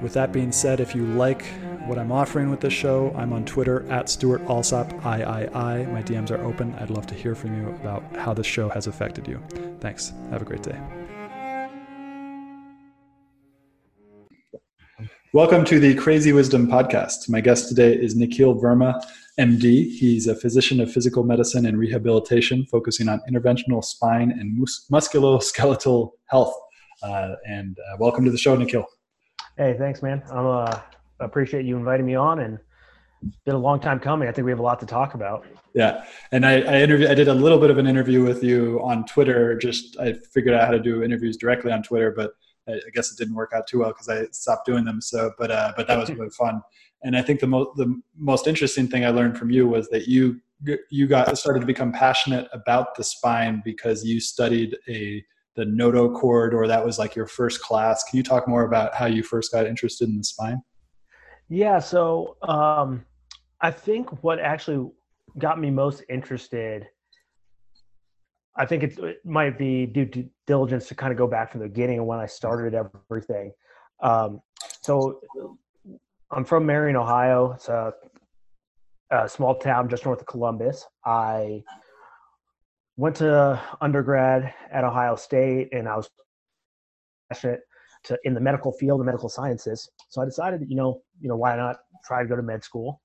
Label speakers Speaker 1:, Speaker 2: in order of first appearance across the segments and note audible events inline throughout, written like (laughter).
Speaker 1: with that being said, if you like what I'm offering with this show, I'm on Twitter at Stewart Alsop III. My DMs are open. I'd love to hear from you about how this show has affected you. Thanks. Have a great day. Welcome to the Crazy Wisdom Podcast. My guest today is Nikhil Verma, MD. He's a physician of physical medicine and rehabilitation, focusing on interventional spine and mus- musculoskeletal health. Uh, and uh, welcome to the show, Nikhil.
Speaker 2: Hey, thanks, man. I uh, appreciate you inviting me on, and it's been a long time coming. I think we have a lot to talk about.
Speaker 1: Yeah, and I, I interview. I did a little bit of an interview with you on Twitter. Just I figured out how to do interviews directly on Twitter, but I, I guess it didn't work out too well because I stopped doing them. So, but uh, but that was really (laughs) fun. And I think the most the most interesting thing I learned from you was that you you got started to become passionate about the spine because you studied a the notochord or that was like your first class. Can you talk more about how you first got interested in the spine?
Speaker 2: Yeah, so um, I think what actually got me most interested, I think it, might be due to diligence to kind of go back from the beginning of when I started everything. Um, so I'm from Marion, Ohio. It's a, a small town just north of Columbus. I went to undergrad at Ohio State, and I was passionate to in the medical field, the medical sciences. So I decided that you know, you know, why not try to go to med school?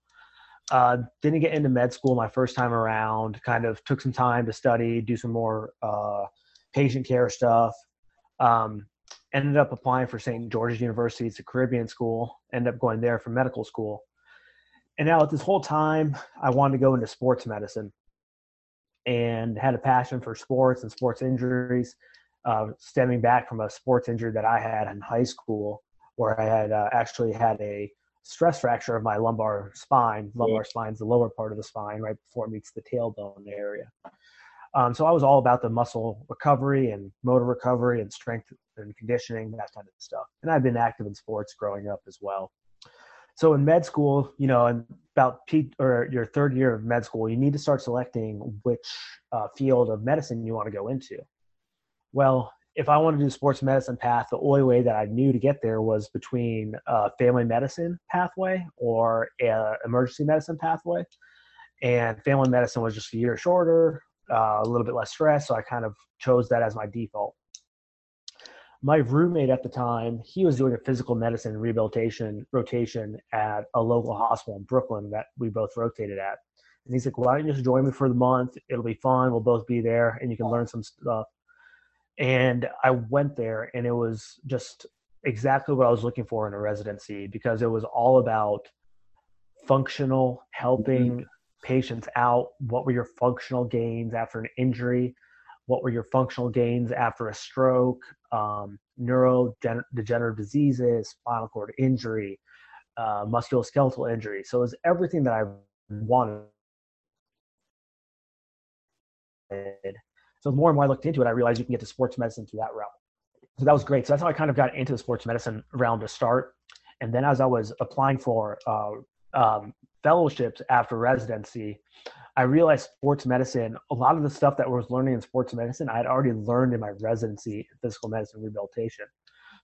Speaker 2: Uh, didn't get into med school my first time around. Kind of took some time to study, do some more uh, patient care stuff. Um, ended up applying for St. George's University. It's a Caribbean school. Ended up going there for medical school. And now at this whole time, I wanted to go into sports medicine and had a passion for sports and sports injuries, uh, stemming back from a sports injury that I had in high school, where I had uh, actually had a stress fracture of my lumbar spine. Lumbar yeah. spine is the lower part of the spine, right before it meets the tailbone area. Um, so I was all about the muscle recovery and motor recovery and strength and conditioning, that kind of stuff. And I've been active in sports growing up as well. So in med school, you know, and about peak or your third year of med school, you need to start selecting which uh, field of medicine you want to go into. Well, if I want to do sports medicine path, the only way that I knew to get there was between family medicine pathway or a emergency medicine pathway. And family medicine was just a year shorter, uh, a little bit less stress, so I kind of chose that as my default my roommate at the time, he was doing a physical medicine rehabilitation rotation at a local hospital in Brooklyn that we both rotated at. And he's like, why don't you just join me for the month? It'll be fun. We'll both be there and you can learn some stuff. And I went there and it was just exactly what I was looking for in a residency because it was all about functional, helping mm-hmm. patients out. What were your functional gains after an injury? What were your functional gains after a stroke, um, neurodegenerative diseases, spinal cord injury, uh, musculoskeletal injury. So it was everything that I wanted. So the more and more I looked into it, I realized you can get to sports medicine through that route. So that was great. So that's how I kind of got into the sports medicine realm to start. And then as I was applying for uh, um, fellowships after residency, I realized sports medicine, a lot of the stuff that I was learning in sports medicine, I had already learned in my residency in physical medicine rehabilitation.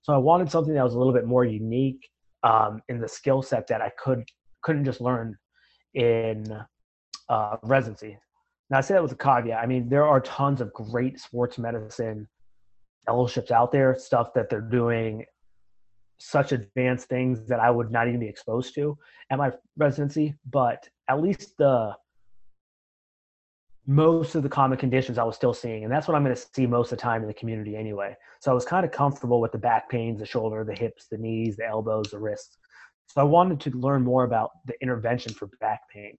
Speaker 2: So I wanted something that was a little bit more unique um, in the skill set that I could couldn't just learn in uh, residency. Now I say that with a caveat. I mean, there are tons of great sports medicine fellowships out there, stuff that they're doing such advanced things that I would not even be exposed to at my residency. But at least the most of the common conditions I was still seeing. And that's what I'm going to see most of the time in the community anyway. So I was kind of comfortable with the back pains, the shoulder, the hips, the knees, the elbows, the wrists. So I wanted to learn more about the intervention for back pain.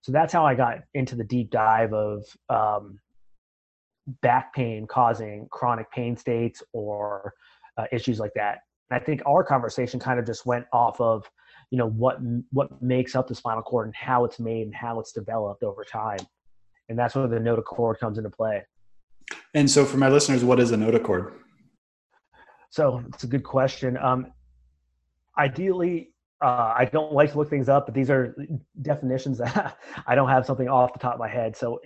Speaker 2: So that's how I got into the deep dive of um, back pain causing chronic pain states or uh, issues like that. And I think our conversation kind of just went off of, you know, what what makes up the spinal cord and how it's made and how it's developed over time and that's where the notochord comes into play.
Speaker 1: And so, for my listeners, what is a notochord?
Speaker 2: So it's a good question. Um, ideally, uh, I don't like to look things up, but these are definitions that (laughs) I don't have something off the top of my head. So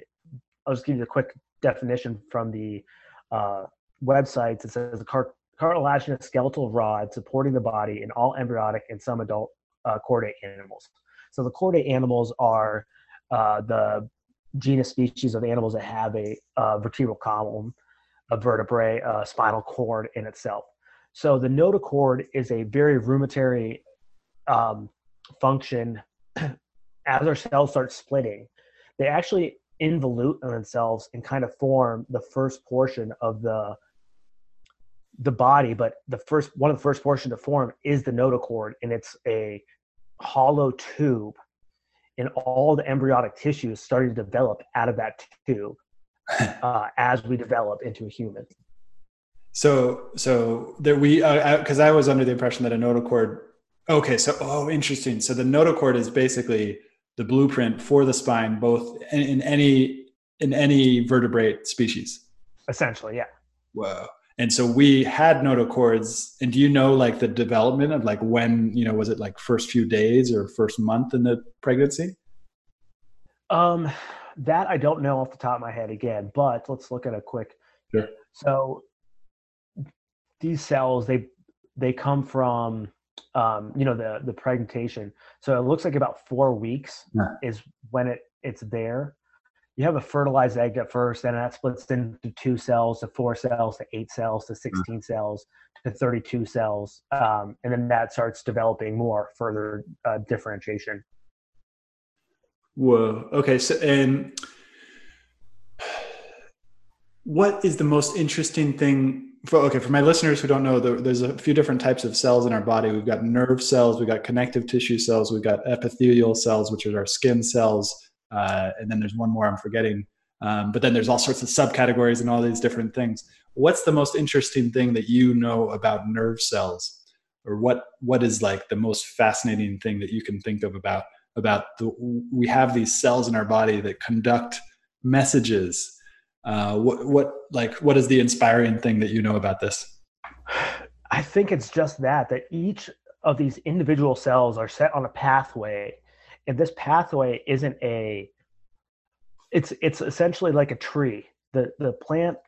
Speaker 2: I'll just give you a quick definition from the uh, websites. It says a car- cartilaginous skeletal rod supporting the body in all embryonic and some adult uh, chordate animals. So the chordate animals are uh, the genus species of animals that have a uh, vertebral column, a vertebrae, a spinal cord in itself. So the notochord is a very rudimentary um, function. (clears throat) As our cells start splitting, they actually involute themselves and kind of form the first portion of the the body. But the first one of the first portion to form is the notochord, and it's a hollow tube and all the embryonic tissue is starting to develop out of that tube (laughs) uh, as we develop into a human.
Speaker 1: So, so there we, because uh, I, I was under the impression that a notochord. Okay, so oh, interesting. So the notochord is basically the blueprint for the spine, both in, in any in any vertebrate species.
Speaker 2: Essentially, yeah.
Speaker 1: Whoa and so we had notochords and do you know like the development of like when you know was it like first few days or first month in the pregnancy?
Speaker 2: Um that i don't know off the top of my head again but let's look at a quick
Speaker 1: sure.
Speaker 2: So these cells they they come from um you know the the pregnantation so it looks like about four weeks yeah. is when it it's there you have a fertilized egg at first, and that splits into two cells to four cells to eight cells to mm. 16 cells to 32 cells. Um, and then that starts developing more further uh, differentiation.
Speaker 1: Whoa. Okay. So, and what is the most interesting thing for, okay, for my listeners who don't know, there's a few different types of cells in our body. We've got nerve cells, we've got connective tissue cells, we've got epithelial cells, which are our skin cells uh, and then there's one more I'm forgetting. Um, but then there's all sorts of subcategories and all these different things. What's the most interesting thing that you know about nerve cells, or what what is like the most fascinating thing that you can think of about about the we have these cells in our body that conduct messages. Uh, what what like what is the inspiring thing that you know about this?
Speaker 2: I think it's just that that each of these individual cells are set on a pathway and this pathway isn't a it's it's essentially like a tree. The the plant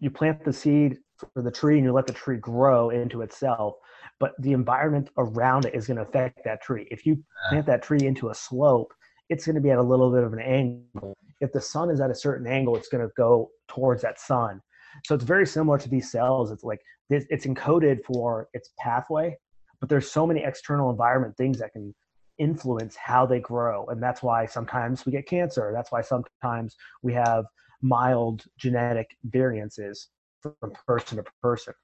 Speaker 2: you plant the seed for the tree and you let the tree grow into itself but the environment around it is going to affect that tree. If you plant that tree into a slope it's going to be at a little bit of an angle. If the sun is at a certain angle it's going to go towards that sun. So it's very similar to these cells. It's like this it's encoded for its pathway but there's so many external environment things that can influence how they grow. And that's why sometimes we get cancer. That's why sometimes we have mild genetic variances from person to person.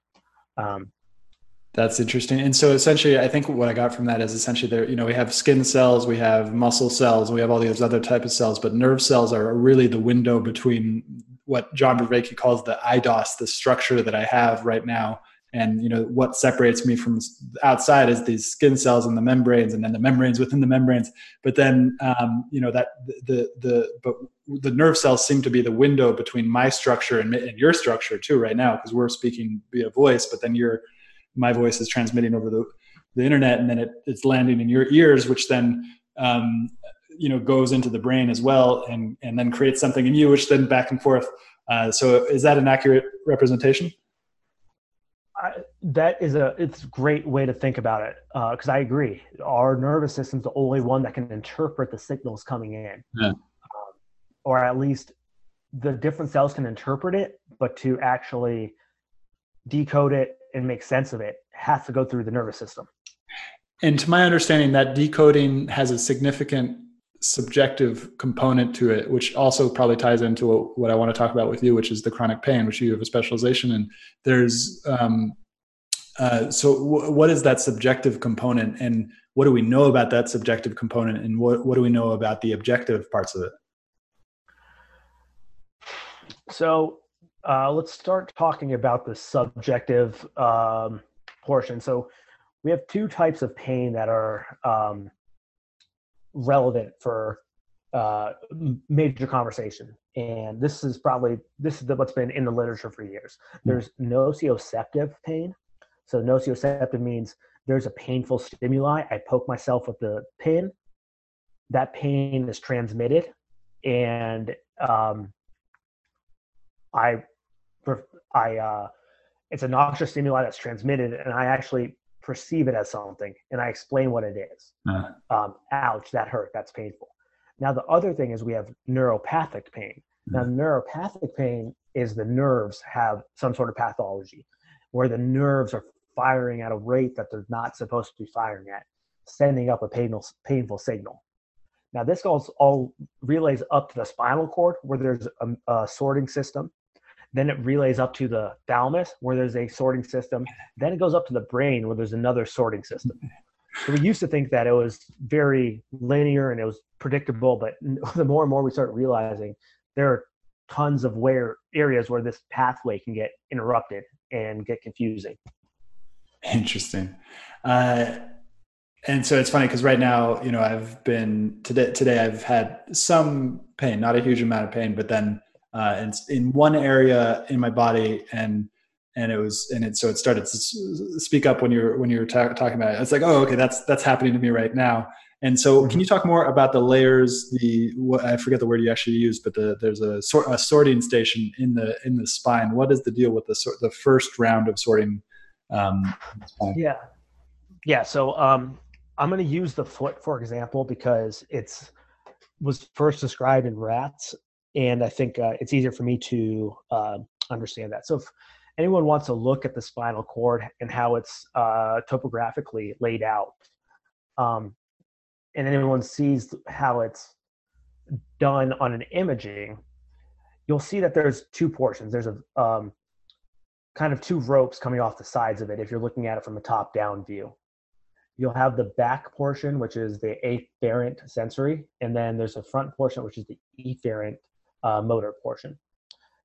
Speaker 2: Um,
Speaker 1: that's interesting. And so essentially, I think what I got from that is essentially there, you know, we have skin cells, we have muscle cells, we have all these other type of cells, but nerve cells are really the window between what John Vervaeke calls the IDOS, the structure that I have right now, and you know what separates me from outside is these skin cells and the membranes and then the membranes within the membranes. But then um, you know that the the but the nerve cells seem to be the window between my structure and, and your structure too right now because we're speaking via voice but then your my voice is transmitting over the the internet and then it, it's landing in your ears which then um, you know goes into the brain as well and and then creates something in you which then back and forth. Uh, so is that an accurate representation
Speaker 2: I, that is a it's a great way to think about it because uh, I agree. Our nervous system's the only one that can interpret the signals coming in, yeah. um, or at least the different cells can interpret it, but to actually decode it and make sense of it has to go through the nervous system.
Speaker 1: And to my understanding, that decoding has a significant subjective component to it, which also probably ties into what, I want to talk about with you, which is the chronic pain, which you have a specialization in. There's um, uh, so w- what is that subjective component, and what do we know about that subjective component, and what what do we know about the objective parts of it?
Speaker 2: So uh, let's start talking about the subjective um, portion. So we have two types of pain that are um, relevant for uh, major conversation. And this is probably this is what's been in the literature for years. Hmm. There's nociceptive pain. So nociceptive means there's a painful stimuli. I poke myself with the pin. That pain is transmitted, and um, I, I, uh, it's a noxious stimuli that's transmitted, and I actually perceive it as something and I explain what it is. Uh-huh. Um, ouch, that hurt, that's painful. Now, the other thing is we have neuropathic pain. Now, mm-hmm. neuropathic pain is the nerves have some sort of pathology where the nerves are firing at a rate that they're not supposed to be firing at, sending up a painful, painful signal. Now, this goes all relays up to the spinal cord where there's a, a sorting system then it relays up to the thalamus where there's a sorting system. Then it goes up to the brain where there's another sorting system. So we used to think that it was very linear and it was predictable, but (laughs) the more and more we start realizing there are tons of where areas where this pathway can get interrupted and get confusing.
Speaker 1: Interesting. Uh, and so it's funny because right now, you know, I've been today. Today, I've had some pain, not a huge amount of pain, but then uh, and in one area in my body and and it was and it so it started to speak up when you're when you're ta- talking about it. It's like oh okay that's that's happening to me right now. And so can mm-hmm. you talk more about the layers the what, i forget the word you actually used but the, there's a, sort, a sorting station in the in the spine. What is the deal with the sort the first round of sorting um,
Speaker 2: yeah. Yeah so um, i'm going to use the foot for example because it's was first described in rats and I think uh, it's easier for me to uh, understand that. So if anyone wants to look at the spinal cord and how it's uh, topographically laid out, um, and anyone sees how it's done on an imaging, you'll see that there's two portions. There's a um, kind of two ropes coming off the sides of it if you're looking at it from a top-down view. You'll have the back portion, which is the afferent sensory, and then there's a front portion, which is the efferent uh, motor portion.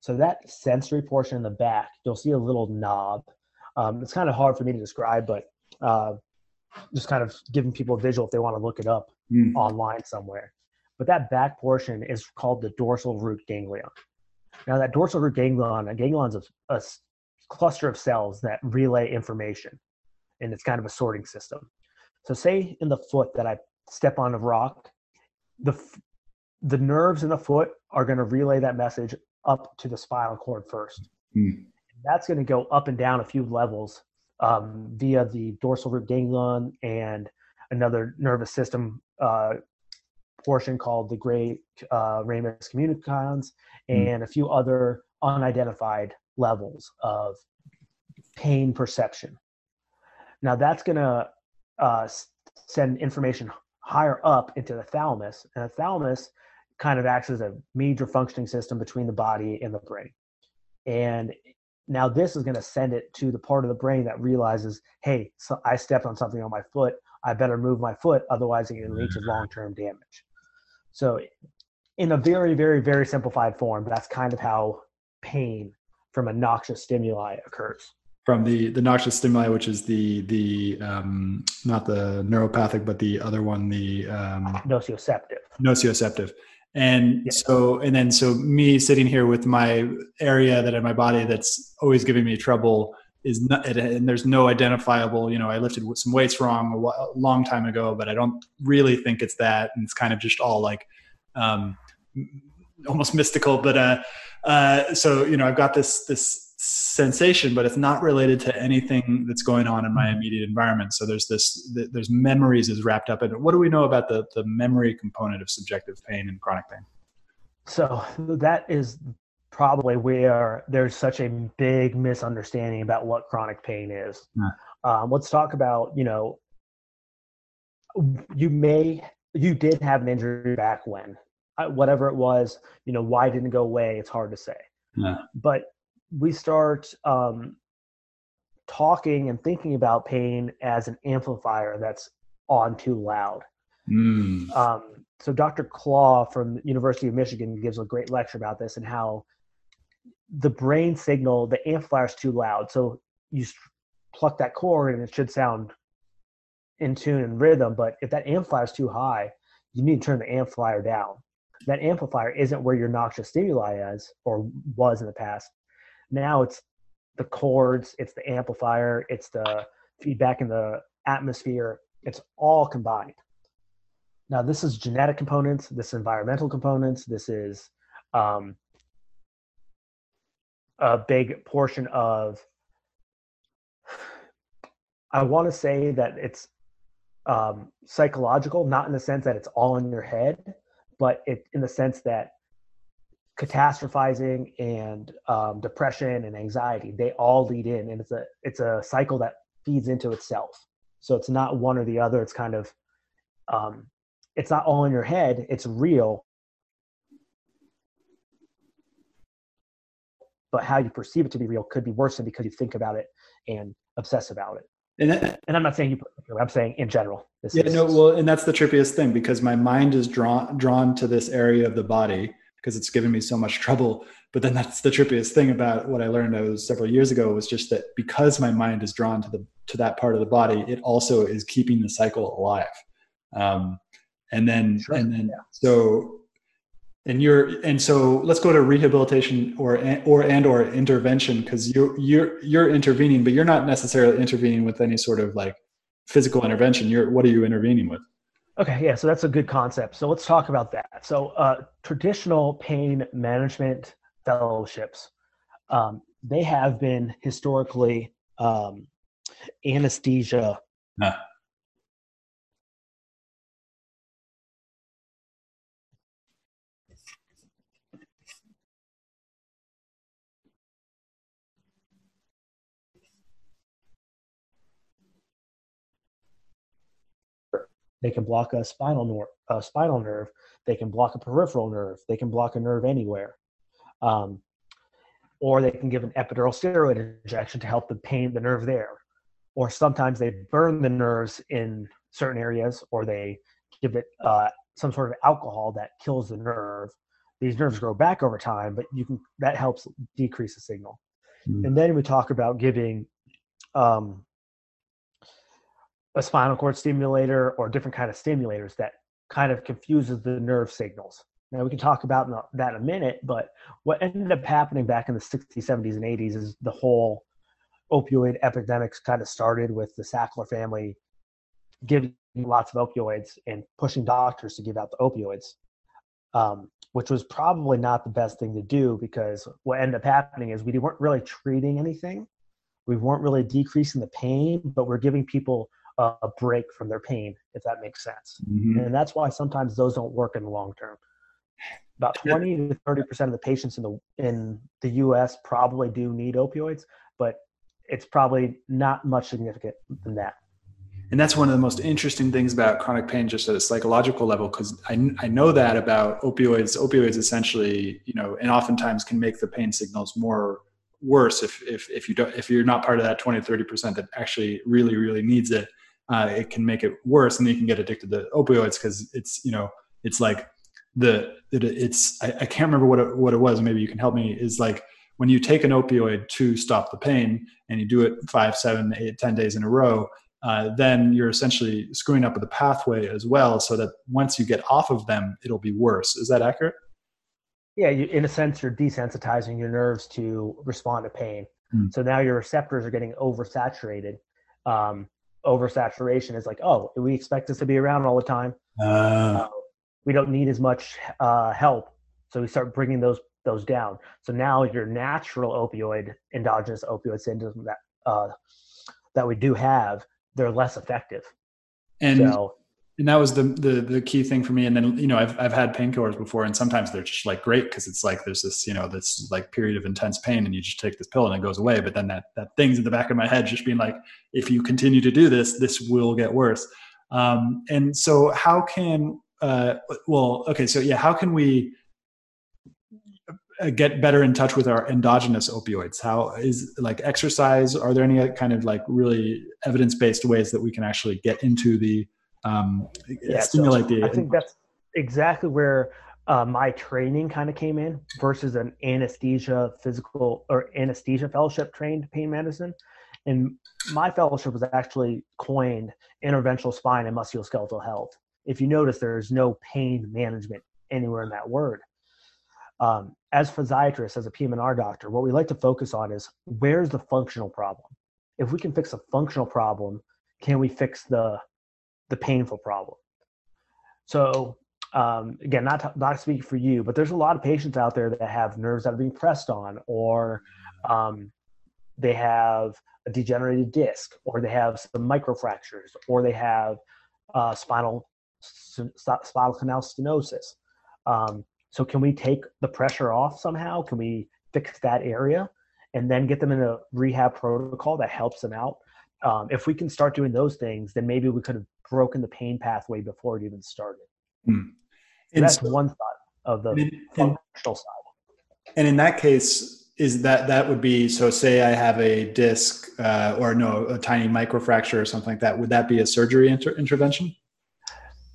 Speaker 2: So that sensory portion in the back, you'll see a little knob. Um, it's kind of hard for me to describe, but uh, just kind of giving people a visual if they want to look it up mm. online somewhere. But that back portion is called the dorsal root ganglion. Now, that dorsal root ganglion, a ganglion is a, a cluster of cells that relay information, and it's kind of a sorting system. So, say in the foot that I step on a rock, the the nerves in the foot are going to relay that message up to the spinal cord first. Mm. That's going to go up and down a few levels um, via the dorsal root ganglion and another nervous system uh, portion called the gray uh, ramus communicans mm. and a few other unidentified levels of pain perception. Now that's going to uh, send information higher up into the thalamus, and the thalamus kind of acts as a major functioning system between the body and the brain. And now this is going to send it to the part of the brain that realizes, hey, so I stepped on something on my foot. I better move my foot, otherwise it can lead to long-term damage. So, in a very, very, very simplified form, that's kind of how pain from a noxious stimuli occurs.
Speaker 1: From the the noxious stimuli, which is the the um, not the neuropathic, but the other one, the um,
Speaker 2: nociceptive.
Speaker 1: Nociceptive and yeah. so and then so me sitting here with my area that in my body that's always giving me trouble is not and there's no identifiable you know i lifted some weights wrong a long time ago but i don't really think it's that and it's kind of just all like um almost mystical but uh uh so you know i've got this this sensation but it's not related to anything that's going on in my mm-hmm. immediate environment so there's this there's memories is wrapped up in it what do we know about the the memory component of subjective pain and chronic pain
Speaker 2: so that is probably where there's such a big misunderstanding about what chronic pain is yeah. um, let's talk about you know you may you did have an injury back when, whatever it was, you know, why didn't it go away? It's hard to say. Yeah. But we start um, talking and thinking about pain as an amplifier that's on too loud. Mm. Um, so Dr. Clauw from University of Michigan gives a great lecture about this and how the brain signal, the amplifier is too loud. So you pluck that cord and it should sound in tune and rhythm. But if that amplifier is too high, you need to turn the amplifier down. That amplifier isn't where your noxious stimuli is or was in the past. Now it's the chords, it's the amplifier, it's the feedback in the atmosphere. It's all combined. Now, this is genetic components, this is environmental components, this is um, a big portion of. I want to say that it's um, psychological, not in the sense that it's all in your head, but it in the sense that catastrophizing and um, depression and anxiety they all lead in, and it's a it's a cycle that feeds into itself. So it's not one or the other. It's kind of um, it's not all in your head. It's real, but how you perceive it to be real could be worse than because you think about it and obsess about it. And, that, and I'm not saying you, I'm saying in general.
Speaker 1: yeah, is, no, well, and that's the trippiest thing because my mind is drawn drawn to this area of the body because it's given me so much trouble. But then that's the trippiest thing about what I learned I was several years ago was just that because my mind is drawn to the to that part of the body, it also is keeping the cycle alive. Um, and then sure. and then yeah. so and you're and so let's go to rehabilitation or or and or intervention because you're you're you're intervening but you're not necessarily intervening with any sort of like physical intervention you're what are you intervening with
Speaker 2: okay yeah so that's a good concept so let's talk about that so uh, traditional pain management fellowships um, they have been historically um, anesthesia. They can block a spinal, nor- a spinal nerve. They can block a peripheral nerve. They can block a nerve anywhere. Um, or they can give an epidural steroid injection to help the pain the nerve there. Or sometimes they burn the nerves in certain areas, or they give it uh, some sort of alcohol that kills the nerve. These nerves grow back over time, but you can that helps decrease the signal. Mm. And then we talk about giving um, a spinal cord stimulator or different kind of stimulators that kind of confuses the nerve signals. Now we can talk about that in a minute, but what ended up happening back in the 60s, 70s, and 80s is the whole opioid epidemics kind of started with the Sackler family giving lots of opioids and pushing doctors to give out the opioids, um, which was probably not the best thing to do because what ended up happening is we weren't really treating anything. We weren't really decreasing the pain, but we're giving people a break from their pain, if that makes sense. Mm-hmm. And that's why sometimes those don't work in the long term. About 20 to 30 percent of the patients in the in the U.S. probably do need opioids, but it's probably not much significant than that.
Speaker 1: And that's one of the most interesting things about chronic pain, just at a psychological level, because I, I know that about opioids. Opioids essentially, you know, and oftentimes can make the pain signals more worse if if if you don't if you're not part of that 20 to 30 percent that actually really really needs it uh, it can make it worse and then you can get addicted to opioids because it's you know it's like the it, it's I, I, can't remember what it, what it was maybe you can help me is like when you take an opioid to stop the pain and you do it five seven eight ten days in a row uh, then you're essentially screwing up the pathway as well so that once you get off of them it'll be worse. Is that accurate?
Speaker 2: Yeah you, in a sense you're desensitizing your nerves to respond to pain. Mm. so now your receptors are getting oversaturated um, oversaturation is like, oh, we expect this to be around all the time. Uh, uh, we don't need as much uh, help, so we start bringing those those down. So now your natural opioid, endogenous opioid syndrome that uh, that we do have, they're less effective.
Speaker 1: And so, and that was the, the the key thing for me and then you know i've, I've had painkillers before and sometimes they're just like great because it's like there's this you know this like period of intense pain and you just take this pill and it goes away but then that that thing's in the back of my head just being like if you continue to do this this will get worse um, and so how can uh, well, okay, so yeah, how can we uh, get better in touch with our endogenous opioids? How is like exercise? Are there any kind of like really evidence based ways that we can actually get into the um, yeah, stimulate so
Speaker 2: the? I think that's exactly where uh, my training kind of came in versus an anesthesia physical or anesthesia fellowship trained pain medicine. And my fellowship was actually coined interventional spine and musculoskeletal health. If you notice, there's no pain management anywhere in that word. Um, as physiatrists, as a PM&R doctor, what we like to focus on is where's the functional problem. If we can fix a functional problem, can we fix the the painful problem? So um, again, not to, not speak for you, but there's a lot of patients out there that have nerves that are being pressed on, or um, they have a degenerated disc, or they have some microfractures, or they have uh, spinal spinal canal stenosis. Um, so, can we take the pressure off somehow? Can we fix that area, and then get them in a rehab protocol that helps them out? Um, if we can start doing those things, then maybe we could have broken the pain pathway before it even started. Mm. So that's so, one side of the and, functional side.
Speaker 1: And in that case, is that that would be so say i have a disc uh, or no a tiny microfracture or something like that would that be a surgery inter- intervention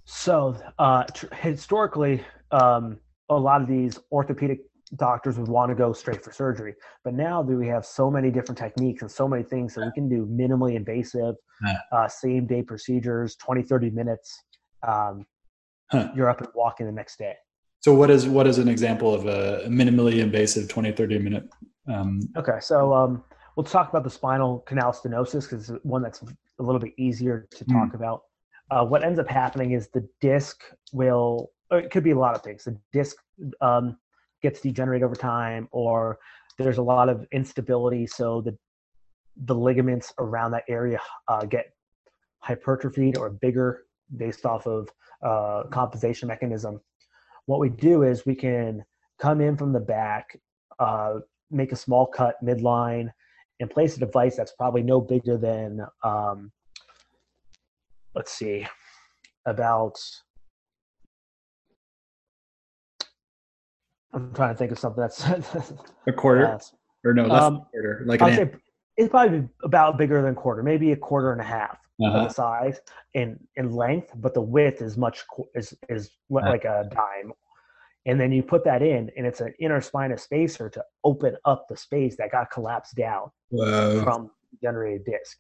Speaker 2: so uh, tr- historically um, a lot of these orthopedic doctors would want to go straight for surgery but now that we have so many different techniques and so many things that we can do minimally invasive uh, same day procedures 20 30 minutes um, huh. you're up and walking the next day
Speaker 1: so what is what is an example of a minimally invasive 20, 30 minute? Um,
Speaker 2: okay, so um, we'll talk about the spinal canal stenosis because it's one that's a little bit easier to talk mm. about. Uh, what ends up happening is the disc will, it could be a lot of things. The disc um, gets degenerated over time, or there's a lot of instability, so the the ligaments around that area uh, get hypertrophied or bigger based off of uh, compensation mechanism what we do is we can come in from the back, uh, make a small cut midline, and place a device that's probably no bigger than, um, let's see, about. I'm trying to think of something that's (laughs)
Speaker 1: a quarter uh, or no, less um, quarter. Like
Speaker 2: an say it's probably about bigger than a quarter, maybe a quarter and a half uh-huh. the size in in length, but the width is much is is uh-huh. like a dime. And then you put that in, and it's an interspinous spacer to open up the space that got collapsed down Whoa. from generated disc.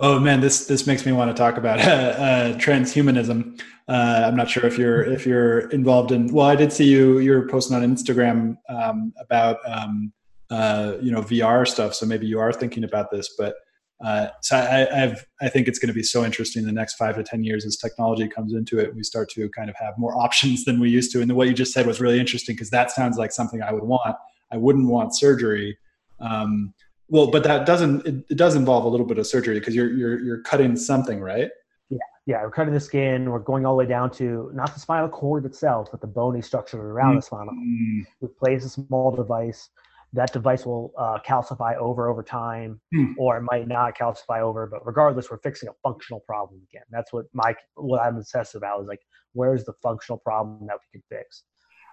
Speaker 1: Oh man, this this makes me want to talk about uh, (laughs) uh, transhumanism. Uh, I'm not sure if you're if you're involved in. Well, I did see you you're posting on Instagram um, about um, uh, you know VR stuff, so maybe you are thinking about this. But uh, so I, I've, I think it's going to be so interesting the next five to ten years as technology comes into it. We start to kind of have more (laughs) options than we used to. And what you just said was really interesting because that sounds like something I would want. I wouldn't want surgery. Um, well, but that doesn't. It, it, does involve a little bit of surgery because you're you're you're cutting something, right?
Speaker 2: Yeah, yeah. We're cutting the skin. We're going all the way down to not the spinal cord itself, but the bony structure around mm-hmm. the spinal. Mm. We place a small device that device will uh, calcify over over time hmm. or it might not calcify over but regardless we're fixing a functional problem again that's what my what i'm obsessed about is like where's the functional problem that we can fix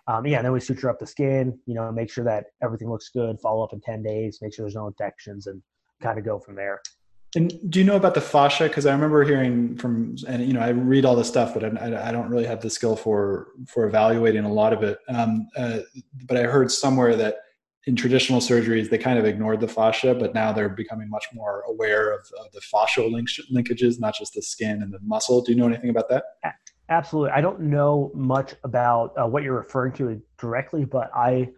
Speaker 2: um, yeah then we suture up the skin you know make sure that everything looks good follow up in 10 days make sure there's no infections and kind of go from there
Speaker 1: and do you know about the fascia? Because I remember hearing from, and you know, I read all this stuff, but I, I don't really have the skill for for evaluating a lot of it. Um, uh, but I heard somewhere that in traditional surgeries, they kind of ignored the fascia, but now they're becoming much more aware of, of the fascial link- linkages, not just the skin and the muscle. Do you know anything about that?
Speaker 2: Absolutely. I don't know much about uh, what you're referring to directly, but I,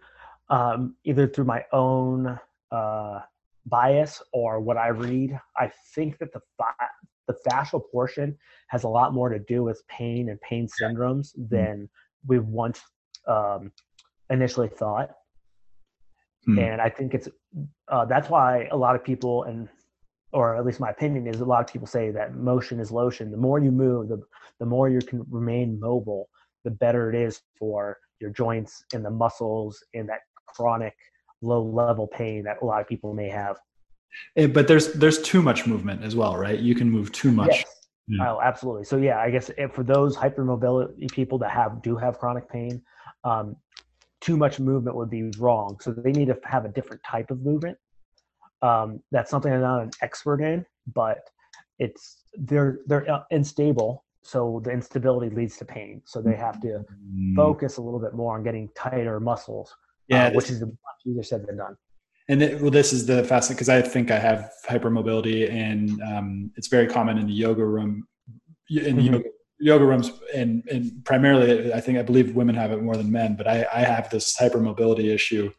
Speaker 2: um, either through my own uh, bias or what I read, I think that the fa- the fascial portion has a lot more to do with pain and pain syndromes mm-hmm. than we once um, initially thought. Hmm. And I think it's uh, that's why a lot of people and or at least my opinion is a lot of people say that motion is lotion. The more you move, the the more you can remain mobile, the better it is for your joints and the muscles and that chronic low level pain that a lot of people may have.
Speaker 1: Eh, but there's there's too much movement as well, right? You can move too much. Yes.
Speaker 2: Yeah. Oh, absolutely. So yeah, I guess for those hypermobility people that have do have chronic pain, um, too much movement would be wrong. So they need to have a different type of movement. Um, that's something I'm not an expert in, but it's they're they're uh, unstable. So the instability leads to pain. So they have to mm. focus a little bit more on getting tighter muscles. Yeah, uh, which is much easier said than done.
Speaker 1: And it, well, this is the fascinating because I think I have hypermobility, and um, it's very common in the yoga room, in mm-hmm. yoga, yoga rooms, and, and primarily, I think I believe women have it more than men. But I, I have this hypermobility issue.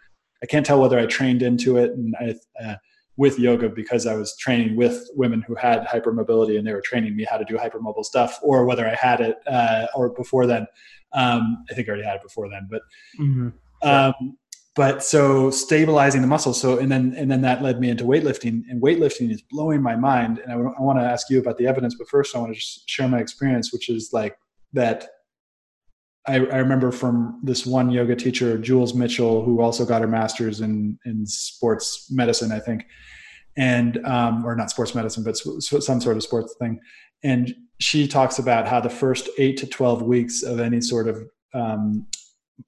Speaker 1: I can't tell whether I trained into it and I, uh, with yoga because I was training with women who had hypermobility and they were training me how to do hypermobile stuff, or whether I had it uh, or before then. Um, I think I already had it before then, but. Mm-hmm. Um, but so stabilizing the muscles so and then and then that led me into weightlifting and weightlifting is blowing my mind and I, I want to ask you about the evidence but first i want to just share my experience which is like that I, I remember from this one yoga teacher jules mitchell who also got her master's in in sports medicine i think and um, or not sports medicine but some sort of sports thing and she talks about how the first 8 to 12 weeks of any sort of um,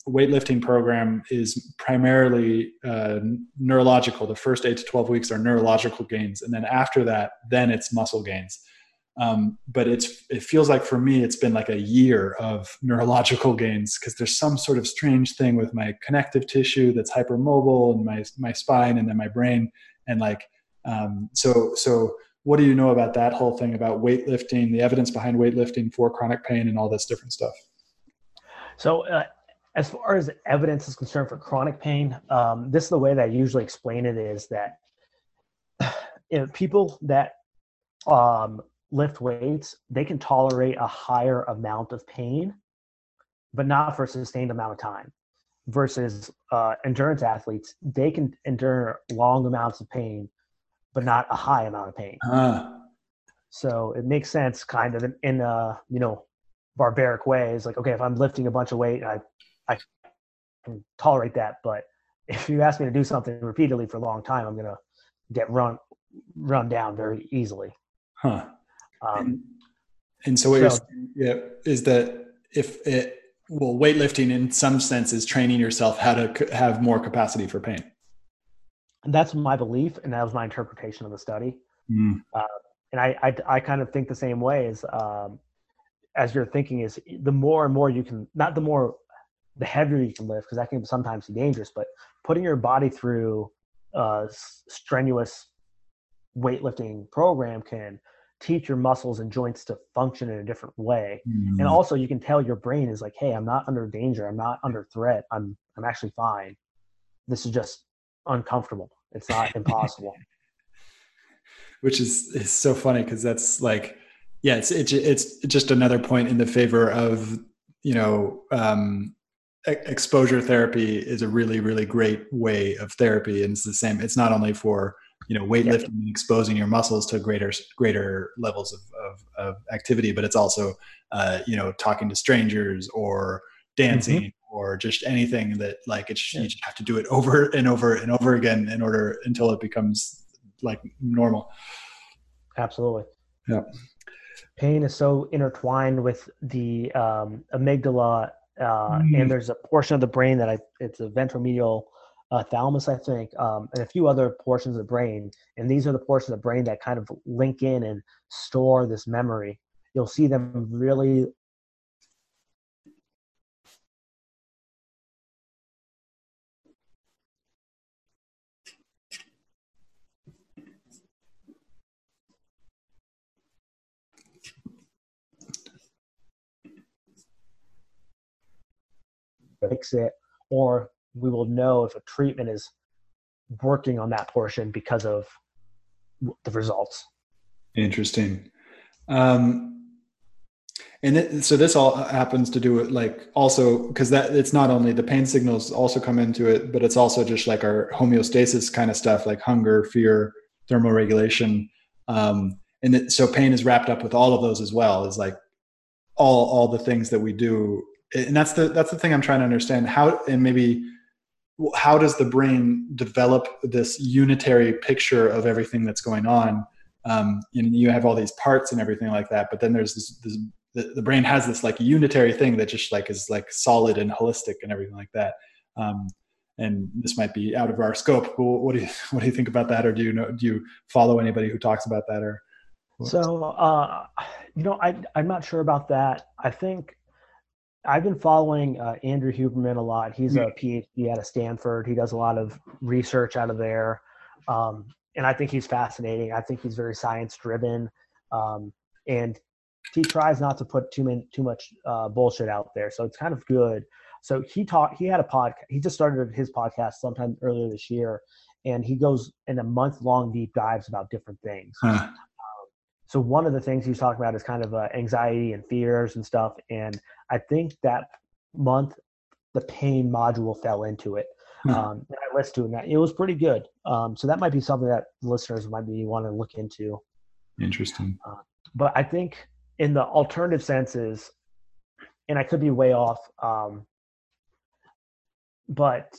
Speaker 1: weightlifting program is primarily uh, neurological. The first eight to 12 weeks are neurological gains. And then after that, then it's muscle gains. Um, but it's, it feels like for me, it's been like a year of neurological gains because there's some sort of strange thing with my connective tissue that's hypermobile and my, my spine and then my brain. And like, um, so, so what do you know about that whole thing about weightlifting, the evidence behind weightlifting for chronic pain and all this different stuff?
Speaker 2: So uh, as far as evidence is concerned for chronic pain, um, this is the way that I usually explain it is that (sighs) people that um, lift weights, they can tolerate a higher amount of pain, but not for a sustained amount of time. Versus uh, endurance athletes, they can endure long amounts of pain, but not a high amount of pain. Uh. So it makes sense, kind of in, in a you know barbaric ways. Like, okay, if I'm lifting a bunch of weight, I I can tolerate that. But if you ask me to do something repeatedly for a long time, I'm gonna get run run down very easily.
Speaker 1: Huh. Um, and, so what so, you're yeah, is that if it well weightlifting in some sense is training yourself how to have more capacity for pain.
Speaker 2: And that's my belief, and that was my interpretation of the study. Mm. Uh, and I, I, I kind of think the same way as um, as you're thinking is the more and more you can not the more the heavier you can lift because that can sometimes be dangerous but putting your body through a strenuous weightlifting program can teach your muscles and joints to function in a different way. Mm-hmm. and also you can tell your brain is like hey i'm not under danger. I'm not under threat. I'm i'm actually fine. This is just uncomfortable. It's not (laughs) impossible.
Speaker 1: Which is is so funny because that's like yeah it's, it's it's just another point in the favor of you know um exposure therapy is a really really great way of therapy. And it's the same it's not only for you know weightlifting and exposing your muscles to greater greater levels of, of, of activity but it's also uh, you know talking to strangers or dancing mm-hmm. or just anything that like it's yeah. you just have to do it over (laughs) and over and over again in order until it becomes like normal
Speaker 2: absolutely
Speaker 1: yeah
Speaker 2: pain is so intertwined with the um, amygdala uh, mm. and there's a portion of the brain that I it's a ventromedial uh, thalamus, I think, um, and a few other portions of the brain. And these are the portions of the brain that kind of link in and store this memory. You'll see them really fix it, or we will know if a treatment is working on that portion because of the results.
Speaker 1: Interesting. Um, and it, so this all happens to do it like also because that it's not only the pain signals also come into it, but it's also just like our homeostasis kind of stuff like hunger, fear, thermoregulation. Um, and it, so pain is wrapped up with all of those as well is like all all the things that we do and that's the that's the thing i'm trying to understand how and maybe how does the brain develop this unitary picture of everything that's going on um, and you have all these parts and everything like that. But then there's this, this the, the brain has this like unitary thing that just like is like solid and holistic and everything like that. Um, and this might be out of our scope. But what do you (laughs) what do you think about that, or do you know do you follow anybody who talks about that, or?
Speaker 2: So, uh, you know, I I'm not sure about that. I think I've been following uh, Andrew Huberman a lot. He's a PhD out of Stanford. He does a lot of research out of there, um, and I think he's fascinating. I think he's very science driven, um, and he tries not to put too many too much uh, bullshit out there. So it's kind of good. So he taught. He had a podcast. He just started his podcast sometime earlier this year, and he goes in a month long deep dives about different things. Huh. So one of the things he's talking about is kind of uh, anxiety and fears and stuff. And I think that month the pain module fell into it. Hmm. Um, and I listened to it. And it was pretty good. Um, so that might be something that listeners might be want to look into.
Speaker 1: Interesting. Uh,
Speaker 2: but I think in the alternative senses, and I could be way off, um, but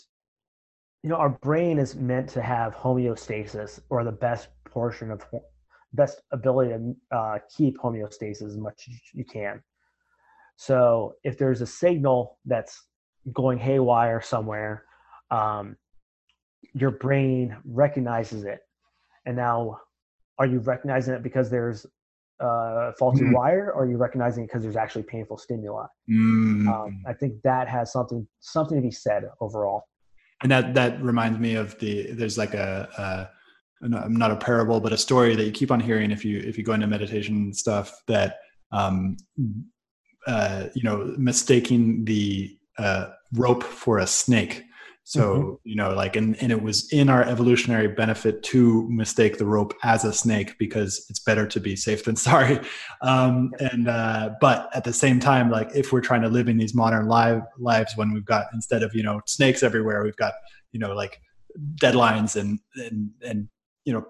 Speaker 2: you know, our brain is meant to have homeostasis or the best portion of best ability to uh, keep homeostasis as much as you can. So if there's a signal that's going haywire somewhere, um, your brain recognizes it. And now, are you recognizing it because there's a faulty mm. wire, or are you recognizing it because there's actually painful stimuli? Mm. Um, I think that has something something to be said overall.
Speaker 1: And that that reminds me of the there's like a, a not a parable, but a story that you keep on hearing if you if you go into meditation stuff that um, uh, you know mistaking the uh, rope for a snake. So mm-hmm. you know, like, and and it was in our evolutionary benefit to mistake the rope as a snake because it's better to be safe than (laughs) sorry. Um, and uh, but at the same time, like, if we're trying to live in these modern live lives when we've got instead of you know snakes everywhere, we've got you know like deadlines and and and you know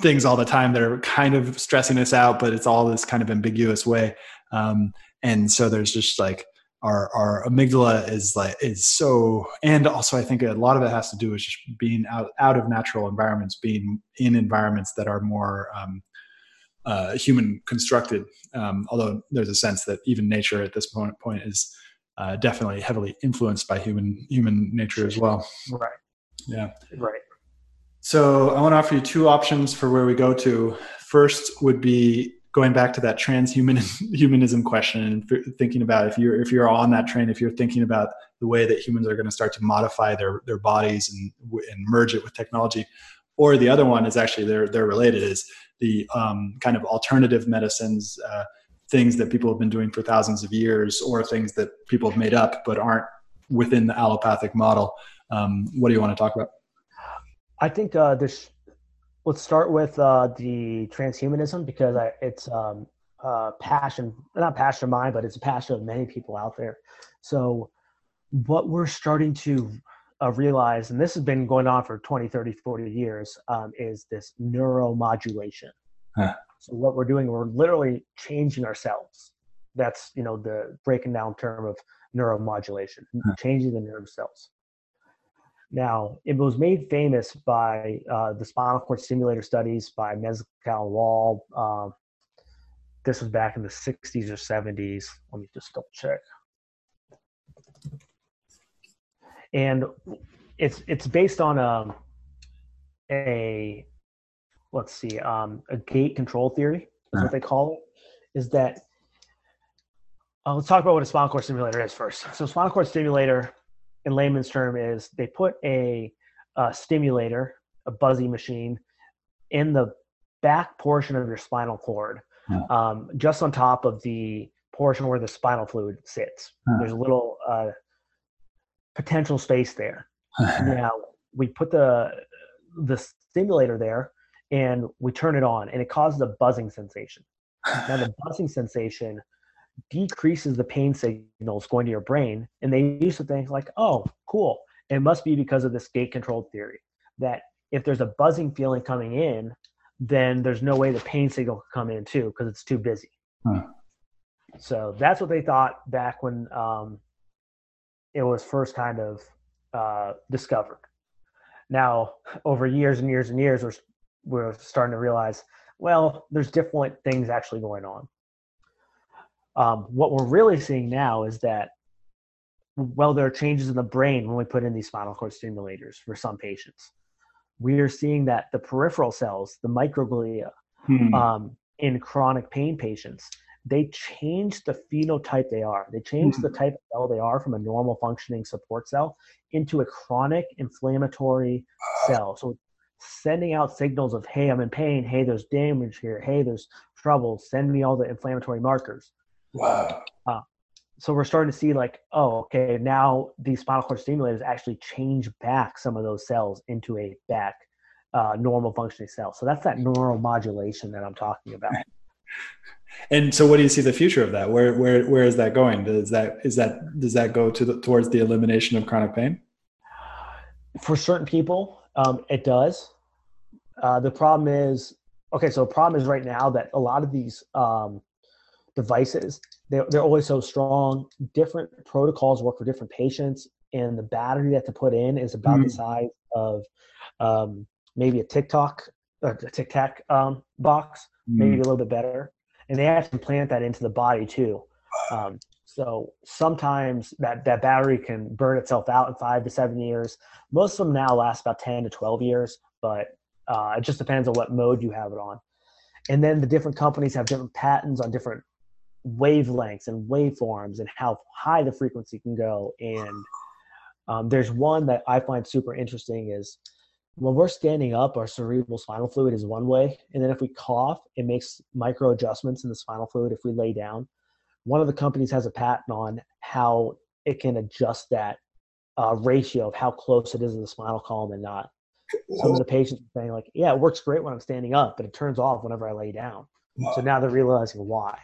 Speaker 1: things all the time that are kind of stressing us out but it's all this kind of ambiguous way. Um, and so there's just like our our amygdala is like is so and also i think a lot of it has to do with just being out out of natural environments being in environments that are more um, uh, human constructed. Um, although there's a sense that even nature at this point point is uh, definitely heavily influenced by human human nature as well.
Speaker 2: Right.
Speaker 1: Yeah.
Speaker 2: Right
Speaker 1: so I want to offer you two options for where we go to. First would be going back to that transhumanism (laughs) question and thinking about if you're if you're on that train, if you're thinking about the way that humans are going to start to modify their their bodies and and merge it with technology, or the other one is actually they're they're related is the um, kind of alternative medicines. Uh, things that people have been doing for thousands of years or things that people have made up but aren't within the allopathic model um, what do you want to talk about
Speaker 2: I think uh, this. Let's start with uh, the transhumanism because I, it's um, uh, passion, not passion of mine, but it's a passion of many people out there. So, what we're starting to uh, realize, and this has been going on for 20, 30, 40 years, um, is this neuromodulation. Huh. So, what we're doing, we're literally changing ourselves. That's you know the breaking down term of neuromodulation, huh. changing the nerve cells. Now, it was made famous by uh, the spinal cord stimulator studies by Melzack Wall. Uh, this was back in the 60s or 70s. Let me just double check. And it's it's based on a, um, a let's see um, a gate control theory is what they call it. Is that uh, let's talk about what a spinal cord stimulator is first. So, spinal cord stimulator in layman's term is they put a, a stimulator, a buzzy machine, in the back portion of your spinal cord, yeah. um, just on top of the portion where the spinal fluid sits. There's a little uh, potential space there. (laughs) now we put the the stimulator there and we turn it on and it causes a buzzing sensation. Now the buzzing sensation decreases the pain signals going to your brain. And they used to think like, oh, cool. It must be because of this gate controlled theory that if there's a buzzing feeling coming in, then there's no way the pain signal can come in too because it's too busy. Huh. So that's what they thought back when um, it was first kind of uh, discovered. Now, over years and years and years, we're, we're starting to realize well, there's different things actually going on. Um, what we're really seeing now is that, well, there are changes in the brain when we put in these spinal cord stimulators for some patients. We are seeing that the peripheral cells, the microglia, hmm. um, in chronic pain patients, they change the phenotype they are. They change hmm. the type of cell they are from a normal functioning support cell into a chronic inflammatory cell. So sending out signals of, hey, I'm in pain. Hey, there's damage here. Hey, there's trouble. Send me all the inflammatory markers.
Speaker 3: Wow.
Speaker 2: Uh, so we're starting to see like, oh, okay, now these spinal cord stimulators actually change back some of those cells into a back uh, normal functioning cell. So that's that neuromodulation that I'm talking about. (laughs)
Speaker 1: And so, what do you see the future of that? Where where where is that going? Does that is that does that go to the, towards the elimination of chronic pain?
Speaker 2: For certain people, um, it does. Uh, the problem is, okay, so the problem is right now that a lot of these um, devices, they're, they're always so strong. Different protocols work for different patients, and the battery that to put in is about mm. the size of um, maybe a TikTok, a Tic Tac um, box, mm. maybe a little bit better. And they have to implant that into the body too. Um, so sometimes that, that battery can burn itself out in five to seven years. Most of them now last about 10 to 12 years, but uh, it just depends on what mode you have it on. And then the different companies have different patents on different wavelengths and waveforms and how high the frequency can go. And um, there's one that I find super interesting is when we're standing up, our cerebral spinal fluid is one way. And then if we cough, it makes micro adjustments in the spinal fluid if we lay down one of the companies has a patent on how it can adjust that uh, ratio of how close it is to the spinal column and not. Some of the patients are saying like, yeah, it works great when I'm standing up, but it turns off whenever I lay down. So now they're realizing why.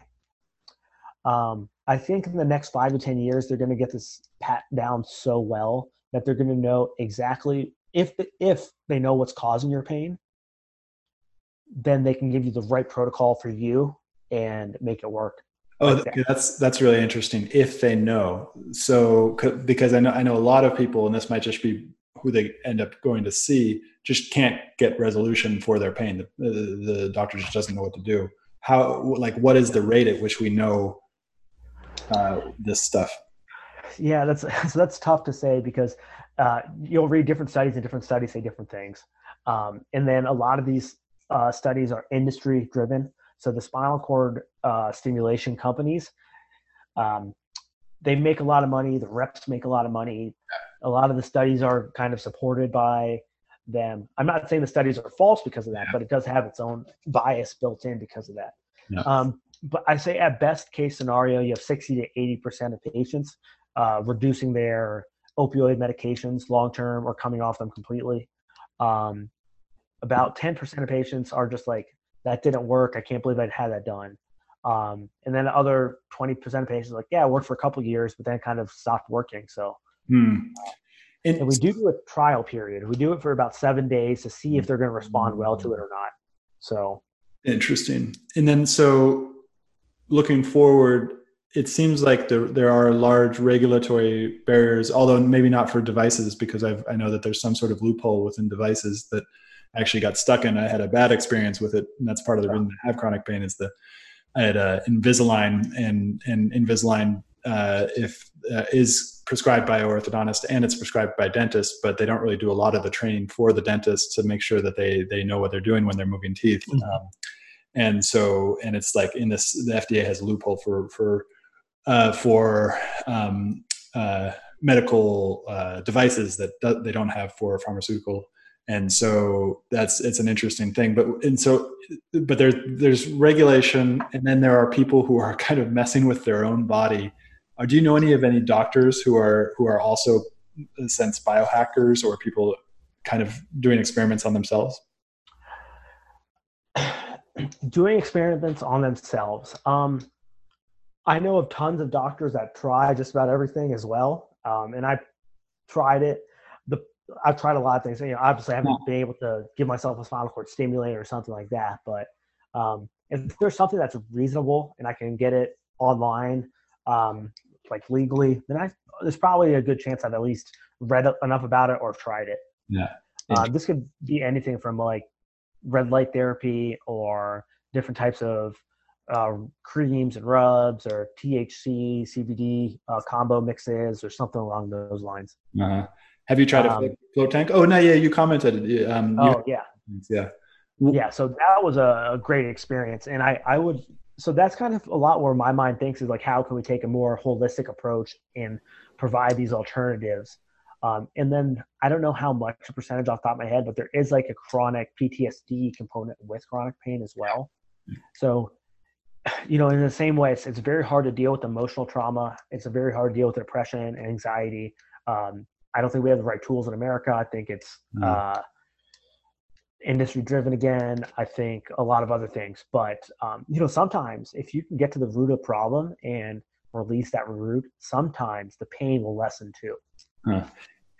Speaker 2: Um, I think in the next five to 10 years, they're going to get this pat down so well that they're going to know exactly if, the, if they know what's causing your pain, then they can give you the right protocol for you and make it work.
Speaker 1: Oh, that's that's really interesting. If they know, so because I know I know a lot of people, and this might just be who they end up going to see, just can't get resolution for their pain. The, the, the doctor just doesn't know what to do. How like what is the rate at which we know uh, this stuff?
Speaker 2: Yeah, that's (laughs) so that's tough to say because uh, you'll read different studies and different studies say different things, um, and then a lot of these uh, studies are industry driven. So the spinal cord uh, stimulation companies, um, they make a lot of money. The reps make a lot of money. A lot of the studies are kind of supported by them. I'm not saying the studies are false because of that, but it does have its own bias built in because of that. Yeah. Um, but I say at best case scenario, you have 60 to 80 percent of patients uh, reducing their opioid medications long term or coming off them completely. Um, about 10 percent of patients are just like that didn't work. I can't believe I'd had that done. Um, and then the other 20% of patients like, yeah, it worked for a couple years, but then kind of stopped working. So hmm. and, and we do do a trial period. We do it for about seven days to see if they're going to respond well to it or not. So
Speaker 1: interesting. And then, so looking forward, it seems like there, there are large regulatory barriers, although maybe not for devices, because I've, I know that there's some sort of loophole within devices that actually got stuck in. I had a bad experience with it, and that's part of the reason I have chronic pain is the I had uh, Invisalign, and and Invisalign uh, if uh, is prescribed by orthodontist and it's prescribed by dentist, but they don't really do a lot of the training for the dentist to make sure that they they know what they're doing when they're moving teeth. Mm-hmm. Um, and so, and it's like in this, the FDA has a loophole for for uh, for um, uh, medical uh, devices that they don't have for pharmaceutical. And so that's it's an interesting thing but and so but there there's regulation and then there are people who are (laughs) kind of messing with their own body. Uh, do you know any of any doctors who are who are also a sense biohackers or people kind of doing experiments on themselves
Speaker 2: doing experiments on themselves um, i know of tons of doctors that try just about everything as well um, and i tried it The I've tried a lot of things. You know, obviously, I haven't yeah. been able to give myself a spinal cord stimulator or something like that. But um, if there's something that's reasonable and I can get it online, um, like legally, then I there's probably a good chance I've at least read enough about it or tried it.
Speaker 1: Yeah.
Speaker 2: Uh, this could be anything from like red light therapy or different types of uh, creams and rubs or THC, CBD uh, combo mixes or something along those lines.
Speaker 1: Uh-huh. Have you tried um, a float tank? Oh no, yeah, you commented. Um,
Speaker 2: oh yeah,
Speaker 1: yeah,
Speaker 2: yeah. So that was a, great experience, and I I would so that's kind of a lot where my mind thinks is like how can we take a more holistic approach and provide these alternatives. Um, and then I don't know how much percentage off the top of my head, but there is like a chronic PTSD component with chronic pain as well. So you know, in the same way, it's, it's very hard to deal with emotional trauma. It's a very hard to deal with depression and anxiety. Um, I don't think we have the right tools in America. I think it's mm. uh, industry driven again. I think a lot of other things. But, um, you know, sometimes if you can get to the root of the problem and release that root, sometimes the pain will lessen too.
Speaker 1: Huh.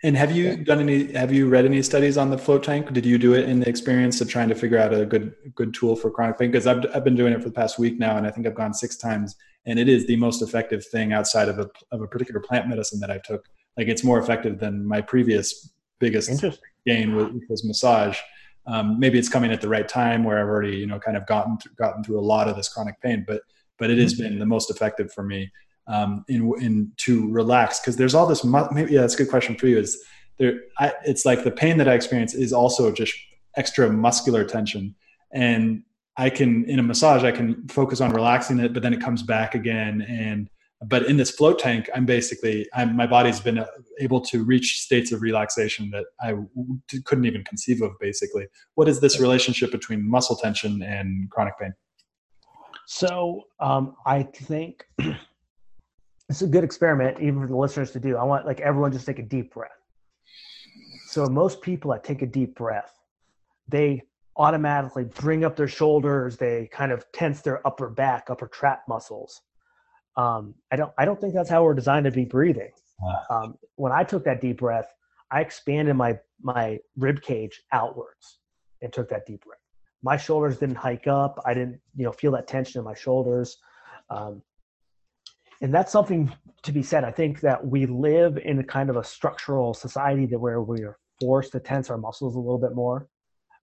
Speaker 1: And have you done any? Have you read any studies on the float tank? Did you do it in the experience of trying to figure out a good good tool for chronic pain? Because I've I've been doing it for the past week now, and I think I've gone six times, and it is the most effective thing outside of a of a particular plant medicine that I took. Like it's more effective than my previous biggest gain, which was massage. Um, maybe it's coming at the right time where I've already you know kind of gotten gotten through a lot of this chronic pain, but but it has mm-hmm. been the most effective for me um, in, in to relax because there's all this mu- maybe yeah that's a good question for you is there I, it's like the pain that i experience is also just extra muscular tension. And i can in a massage i can focus on relaxing it but then it comes back again. And but in this float tank i'm basically I'm, my body's been uh, able to reach states of relaxation that i couldn't even conceive of basically. What is this relationship between muscle tension and chronic pain?
Speaker 2: So um, i think it's a good experiment even for the listeners to do. I want like everyone just take a deep breath. So most people that take a deep breath they automatically bring up their shoulders they kind of tense their upper back upper trap muscles. Um, i don't i don't think that's how we're designed to be breathing. Um, when i took that deep breath i expanded my my rib cage outwards and took that deep breath. My shoulders didn't hike up. I didn't you know feel that tension in my shoulders. Um, and that's something to be said. I think that we live in a kind of a structural society that where we are forced to tense our muscles a little bit more.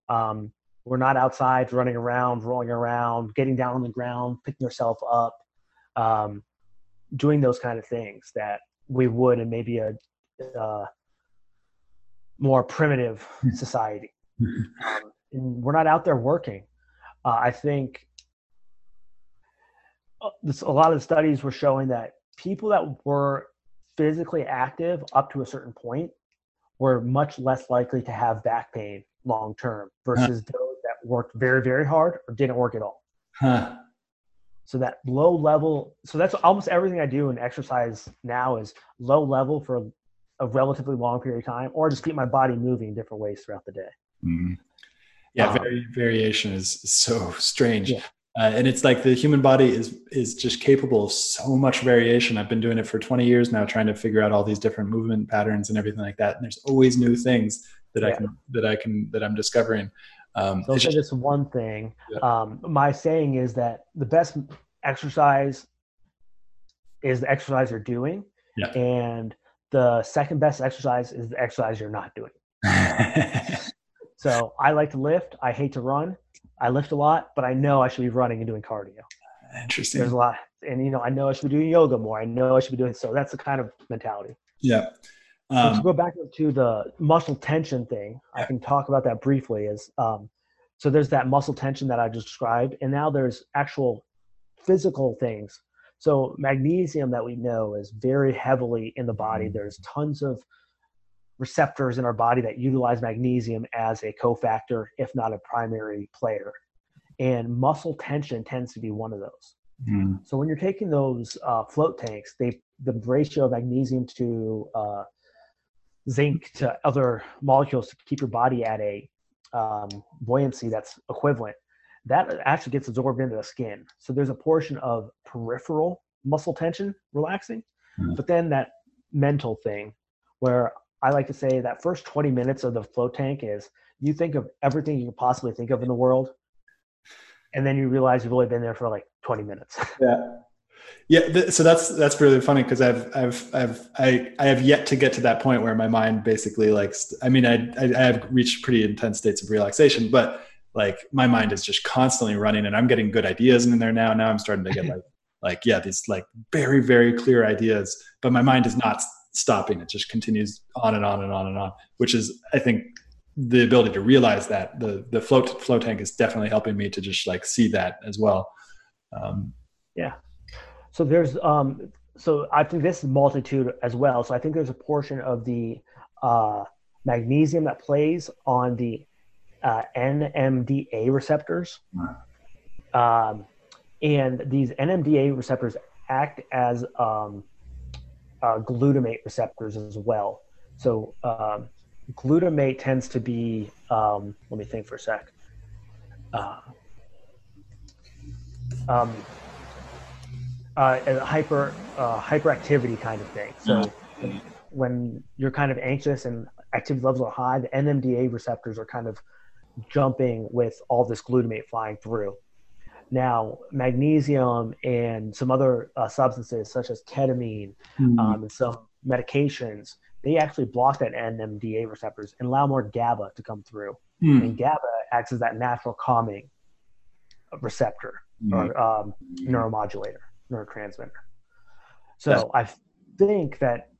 Speaker 2: Um, we're not outside running around, rolling around, getting down on the ground, picking yourself up, um, doing those kind of things that we would in maybe a uh, more primitive hmm. society. Um, we're not out there working. Uh, I think this, a lot of the studies were showing that people that were physically active up to a certain point were much less likely to have back pain long term versus huh. those that worked very very hard or didn't work at all huh. so that low level so that's almost everything i do in exercise now is low level for a relatively long period of time or just keep my body moving in different ways throughout the day mm-hmm.
Speaker 1: yeah um, variation is so strange yeah. Uh, and it's like the human body is is just capable of so much variation. I've been doing it for 20 years now, trying to figure out all these different movement patterns and everything like that. And there's always new things that yeah. I can that I can that I'm discovering.
Speaker 2: Um, so I'll say this one thing. Yeah. Um, my saying is that the best exercise is the exercise you're doing, yeah. and the second best exercise is the exercise you're not doing. (laughs) so I like to lift. I hate to run. I lift a lot, but I know I should be running and doing cardio.
Speaker 1: Interesting.
Speaker 2: There's a lot, and you know, I know I should be doing yoga more. I know I should be doing so. That's the kind of mentality.
Speaker 1: Yeah.
Speaker 2: Um, to go back to the muscle tension thing, yeah. I can talk about that briefly. Is um, so there's that muscle tension that I just described, and now there's actual physical things. So magnesium that we know is very heavily in the body. Mm-hmm. There's tons of receptors in our body that utilize magnesium as a cofactor, if not a primary player. And muscle tension tends to be one of those. Mm. So when you're taking those uh, float tanks, they the ratio of magnesium to uh, zinc to other molecules to keep your body at a um, buoyancy that's equivalent. That actually gets absorbed into the skin. So there's a portion of peripheral muscle tension relaxing, mm. but then that mental thing where I like to say that first 20 minutes of the float tank is you think of everything you can possibly think of in the world, and then you realize you've only been there for like 20 minutes. (laughs)
Speaker 1: yeah. Yeah, th- so that's that's really funny because I've I've I've I, I have yet to get to that point where my mind basically like I mean I, I I have reached pretty intense states of relaxation, but like my mind is just constantly running and i'm getting good ideas in there now now i'm starting to get (laughs) like like yeah these like very very clear ideas but my mind is not stopping. It just continues on and on and on and on which is i think the ability to realize that the the float flow tank is definitely helping me to just like see that as well. Um,
Speaker 2: yeah. So there's um so i think this is multitude as well. So i think there's a portion of the uh magnesium that plays on the uh, NMDA receptors. Um, and these NMDA receptors act as um, uh, glutamate receptors as well. So um, glutamate tends to be, um, let me think for a sec. Uh, um, uh, a hyper uh, hyperactivity kind of thing. So when you're kind of anxious and activity levels are high, the NMDA receptors are kind of jumping with all this glutamate flying through. Now, magnesium and some other uh, substances such as ketamine mm. um, and some medications, they actually block that NMDA receptors and allow more GABA to come through. Mm. And GABA acts as that natural calming receptor mm. or um, neuromodulator, neurotransmitter. So I think that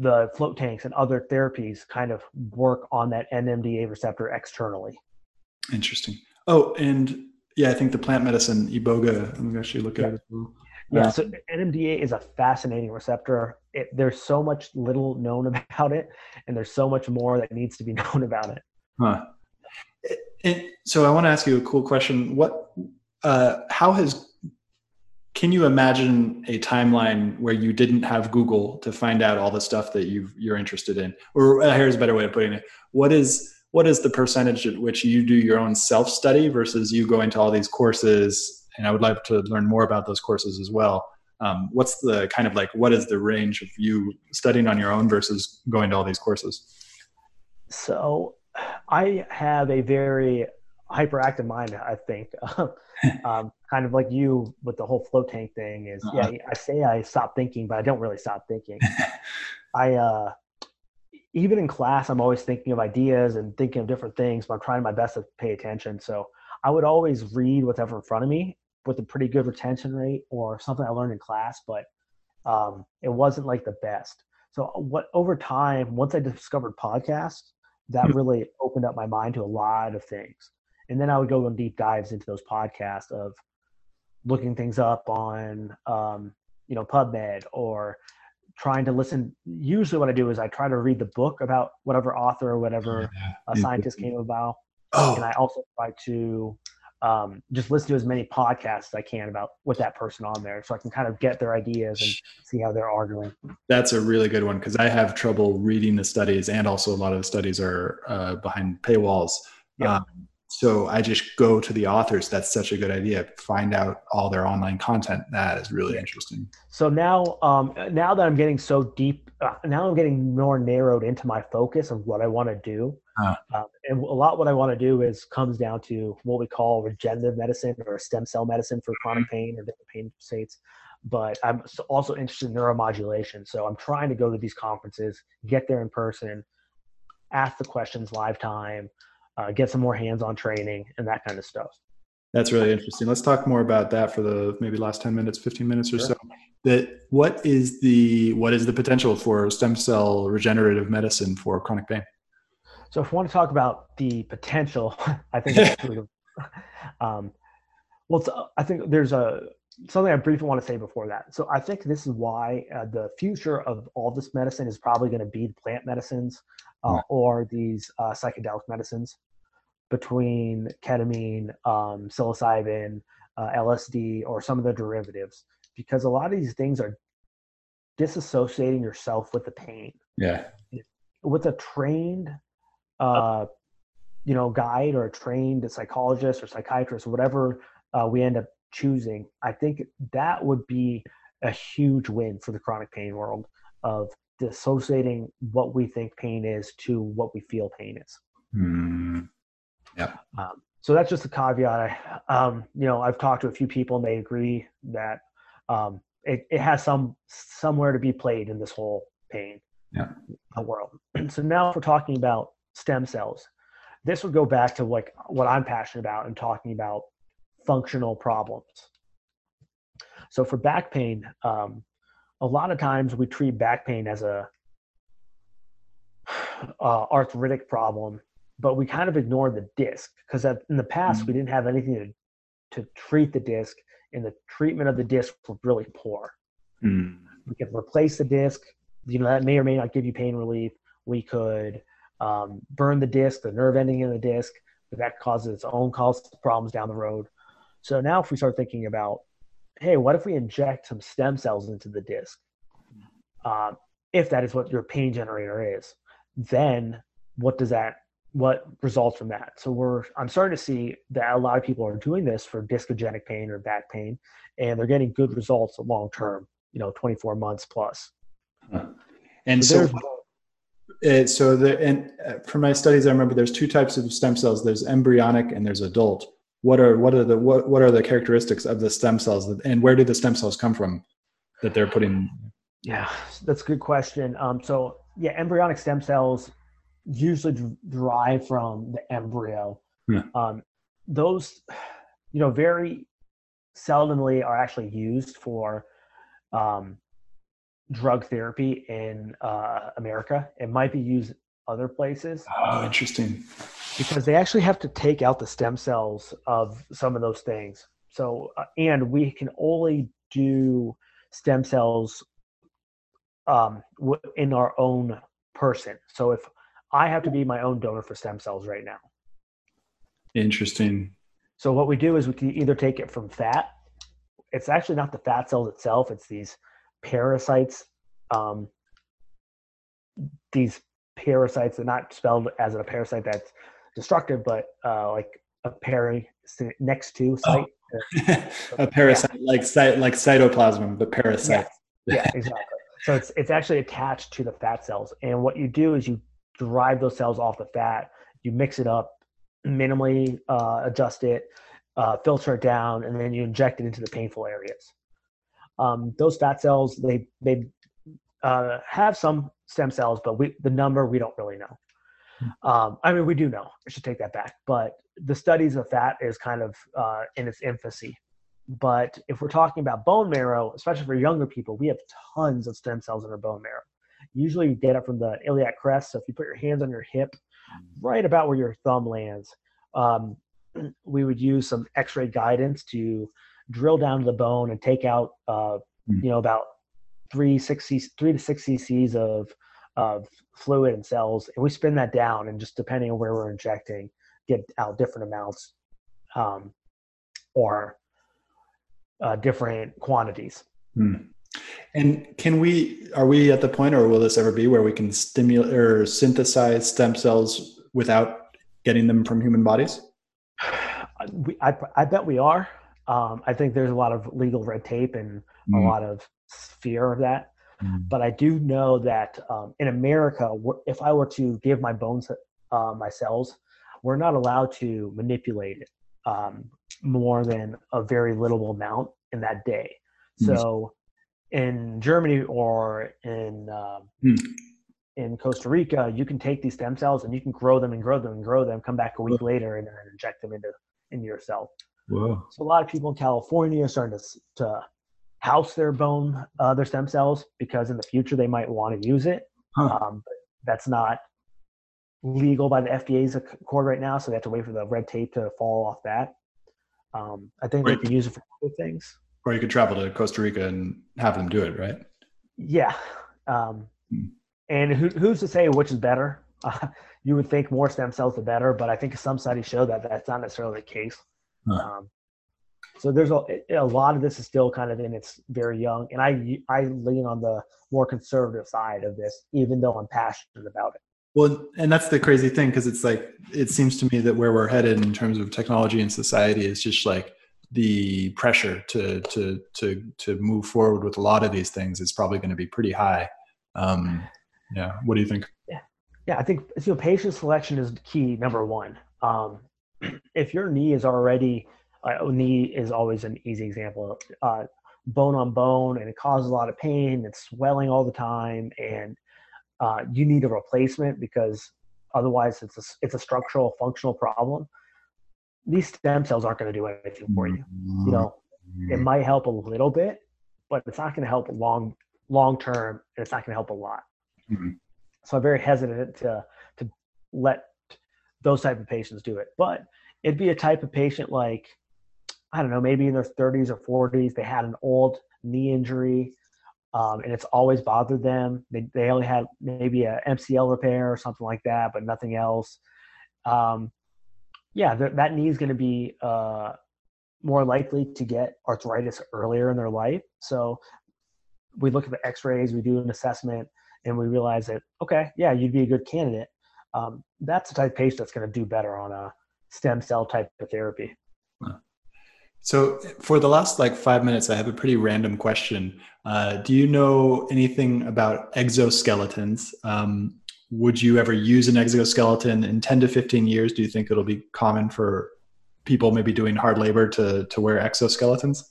Speaker 2: the float tanks and other therapies kind of work on that NMDA receptor externally.
Speaker 1: Interesting. Oh, and yeah, I think the plant medicine iboga. I'm gonna actually look at it. Well.
Speaker 2: Yeah, uh, so NMDA is a fascinating receptor. It, there's so much little known (laughs) about it, and there's so much more that needs to be (laughs) known about it.
Speaker 1: Huh. And so I want to ask you a cool question. What, uh, how has can you imagine a timeline where you didn't have Google to find out all the stuff that you you're interested in? Or uh, here's a better way of putting it: what is what is the percentage at which you do your own self study versus you going to all these courses? And I would like to learn more about those courses as well. Um, what's the kind of like what is the range of you studying on your own versus going to all these courses?
Speaker 2: So, I have a very hyperactive mind. I think. (laughs) um, kind of like you with the whole float tank thing is uh-huh. yeah i say i stop thinking but i don't really stop thinking (laughs) i uh even in class i'm always thinking of ideas and thinking of different things but i'm trying my best to pay attention. So i would always read whatever in front of me with a pretty good retention rate or something i learned in class but um, it wasn't like the best. So what over time once i discovered podcasts that hmm. really opened up my mind to a lot of things. And then I would go on deep dives into those podcasts of looking things up on um, you know PubMed or trying to listen. Usually, what I do is I try to read the book about whatever author or whatever a scientist came about, oh. and I also try to um, just listen to as many podcasts as I can about with that person on there, so I can kind of get their ideas and see how they're arguing.
Speaker 1: That's a really good one because I have trouble reading the studies, and also a lot of the studies are uh, behind paywalls. Yeah. Um, so I just go to the authors. That's such a good idea. Find out all their online content. That is really interesting.
Speaker 2: So now, um, now that I'm getting so deep, uh, now I'm getting more narrowed into my focus of what I want to do. Uh, and a lot what I want to do is comes down to what we call regenerative medicine or stem cell medicine for chronic mm-hmm. pain or different pain states. But I'm also interested in neuromodulation. So I'm trying to go to these conferences, get there in person, ask the questions live time uh, get some more hands-on training and that kind of stuff.
Speaker 1: That's really interesting. Let's talk more about that for the maybe last 10 minutes, 15 minutes or sure. so. That what is the what is the potential for stem cell regenerative medicine for chronic pain?
Speaker 2: So if we want to talk about the potential, (laughs) I think (laughs) um, well, I think there's a something I briefly want to say before that. So I think this is why uh, the future of all this medicine is probably going to be plant medicines uh, or these uh, psychedelic medicines between ketamine, um, psilocybin, uh, LSD, or some of the derivatives, because a lot of these things are disassociating yourself with the pain.
Speaker 1: Yeah.
Speaker 2: With a trained, uh, you know, guide or a trained psychologist or psychiatrist, or whatever uh, we end up choosing, I think that would be a huge win for the chronic pain world of dissociating what we think pain is to what we feel pain is.
Speaker 1: Mm. Yeah.
Speaker 2: Um, so that's just a caveat. Um, you know, I've talked to a few people and they agree that um, it, it has some somewhere to be played in this whole pain
Speaker 1: yeah.
Speaker 2: world. (clears throat) so now if we're talking about stem cells, this would go back to like what I'm passionate about and talking about functional problems. So for back pain, um, a lot of times we treat back pain as a (sighs) uh, arthritic problem, but we kind of ignore the disc because in the past mm-hmm. we didn't have anything to, to treat the disc, and the treatment of the disc was really poor. Mm. We could replace the disc. You know that may or may not give you pain relief. We could um, burn the disc, the nerve ending in the disc, but that causes its own cause problems down the road. So now, if we start thinking about, hey, what if we inject some stem cells into the disc? Uh, if that is what your pain generator is, then what does that what results from that? So we're I'm starting to see that a lot of people are doing this for discogenic pain or back pain, and they're getting good results long term. You know, 24 months plus.
Speaker 1: And so, so it, so the and uh, from my studies, I remember there's two types of stem cells. There's embryonic and there's adult. What are what are the what, what are the characteristics of the stem cells, and where do the stem cells come from that they're putting?
Speaker 2: Yeah, that's a good question. Um, so yeah, embryonic stem cells usually derive from the embryo. Yeah. Um, those, you know, very seldomly are actually used for um, drug therapy in uh, America. It might be used other places.
Speaker 1: Oh, interesting.
Speaker 2: Because they actually have to take out the stem cells of some of those things. So, uh, and we can only do stem cells um, in our own person. So, if I have to be my own donor for stem cells right now.
Speaker 1: Interesting.
Speaker 2: So, what we do is we can either take it from fat. It's actually not the fat cells itself, it's these pericytes. Um, these pericytes, they're not spelled as a parasite that's destructive, but uh, like a peri next to site.
Speaker 1: Oh. (laughs) a parasite yeah. like site like cytoplasm, but pericyte.
Speaker 2: Yeah. yeah, exactly. So it's it's actually attached to the fat cells, and what you do is you derive those cells off the fat. You mix it up, minimally uh, adjust it, uh, filter it down, and then you inject it into the painful areas. Um, those fat cells, they they uh, have some stem cells, but we the number we don't really know. Hmm. Um, I mean, we do know. I should take that back. But the studies of fat is kind of uh, in its infancy. But if we're talking about bone marrow, especially for younger people, we have tons of stem cells in our bone marrow. Usually, you get it from the iliac crest. So if you put your hands on your hip, hmm. right about where your thumb lands, um, (clears throat) we would use some X-ray guidance to drill down to the bone and take out, uh, mm. you know, about three six three to six cc's of of fluid and cells, and we spin that down, and just depending on where we're injecting, get out different amounts, um, or uh, different quantities.
Speaker 1: Mm. And can we? Are we at the point, or will this ever be, where we can stimulate or synthesize stem cells without getting them from human bodies? (sighs)
Speaker 2: We, I, I bet we are. Um, I think there's a lot of legal red tape and mm. a lot of fear of that. Mm. But I do know that um, in America, if I were to give my bones, uh, my cells, we're not allowed to manipulate it um, more than a very little amount in that day. Mm. So in Germany or in um, mm. in Costa Rica, you can take these stem cells and you can grow them and grow them and grow them. Come back a week later and then inject them into into yourself. Whoa. So a lot of people in California are starting to, to house their bone, uh, their stem cells, because in the future they might want to use it. Huh. Um, but that's not legal by the FDA's accord right now, so they have to wait for the red tape to fall off that. Um, I think they can use it for other things.
Speaker 1: Or you could travel to Costa Rica and have them do it, right?
Speaker 2: Yeah. Um, hmm. And who, who's to say which is better? Uh, (laughs) you would think more stem cells the better, but I think some studies show that that's not necessarily the case. Huh. Um, so there's a, a lot of this is still kind of in its very young, and I I lean on the more conservative side of this, even though I'm passionate about it.
Speaker 1: Well, and that's the crazy thing because it's like it seems to me that where we're headed in terms of technology and society is just like the pressure to to to to move forward with a lot of these things is probably going to be pretty high. Um, yeah, what do you think?
Speaker 2: Yeah, yeah, I think you know patient selection is key number one. Um, (clears throat) if your knee is already uh, knee is always an easy example. Uh, bone on bone and it causes a lot of pain it's swelling all the time and uh, you need a replacement because otherwise it's a, it's a structural functional problem. These stem cells aren't going to do anything for you. You know it
Speaker 1: Mm-hmm.
Speaker 2: might help a little bit but it's not going to help long long term and it's not going to help a lot.
Speaker 1: Mhm.
Speaker 2: so i'm very hesitant to to let those type of patients do it. But it'd be a type of patient like i don't know maybe in their 30s or 40s they had an old knee injury um, and it's always bothered them. They, they only had maybe a mcl repair or something like that but nothing else. Um, yeah th- that knee is going to be uh, more likely to get arthritis earlier in their life. So we look at the x-rays we do an assessment and we realize that okay yeah you'd be a good candidate. Um, that's the type of patient that's going to do better on a stem cell type of therapy
Speaker 1: So, for the last like five minutes, I have a pretty random question. Uh, do you know anything about exoskeletons? Um, would you ever use an exoskeleton in 10 to 15 years? Do you think it'll be common for people maybe doing hard labor to, to wear exoskeletons?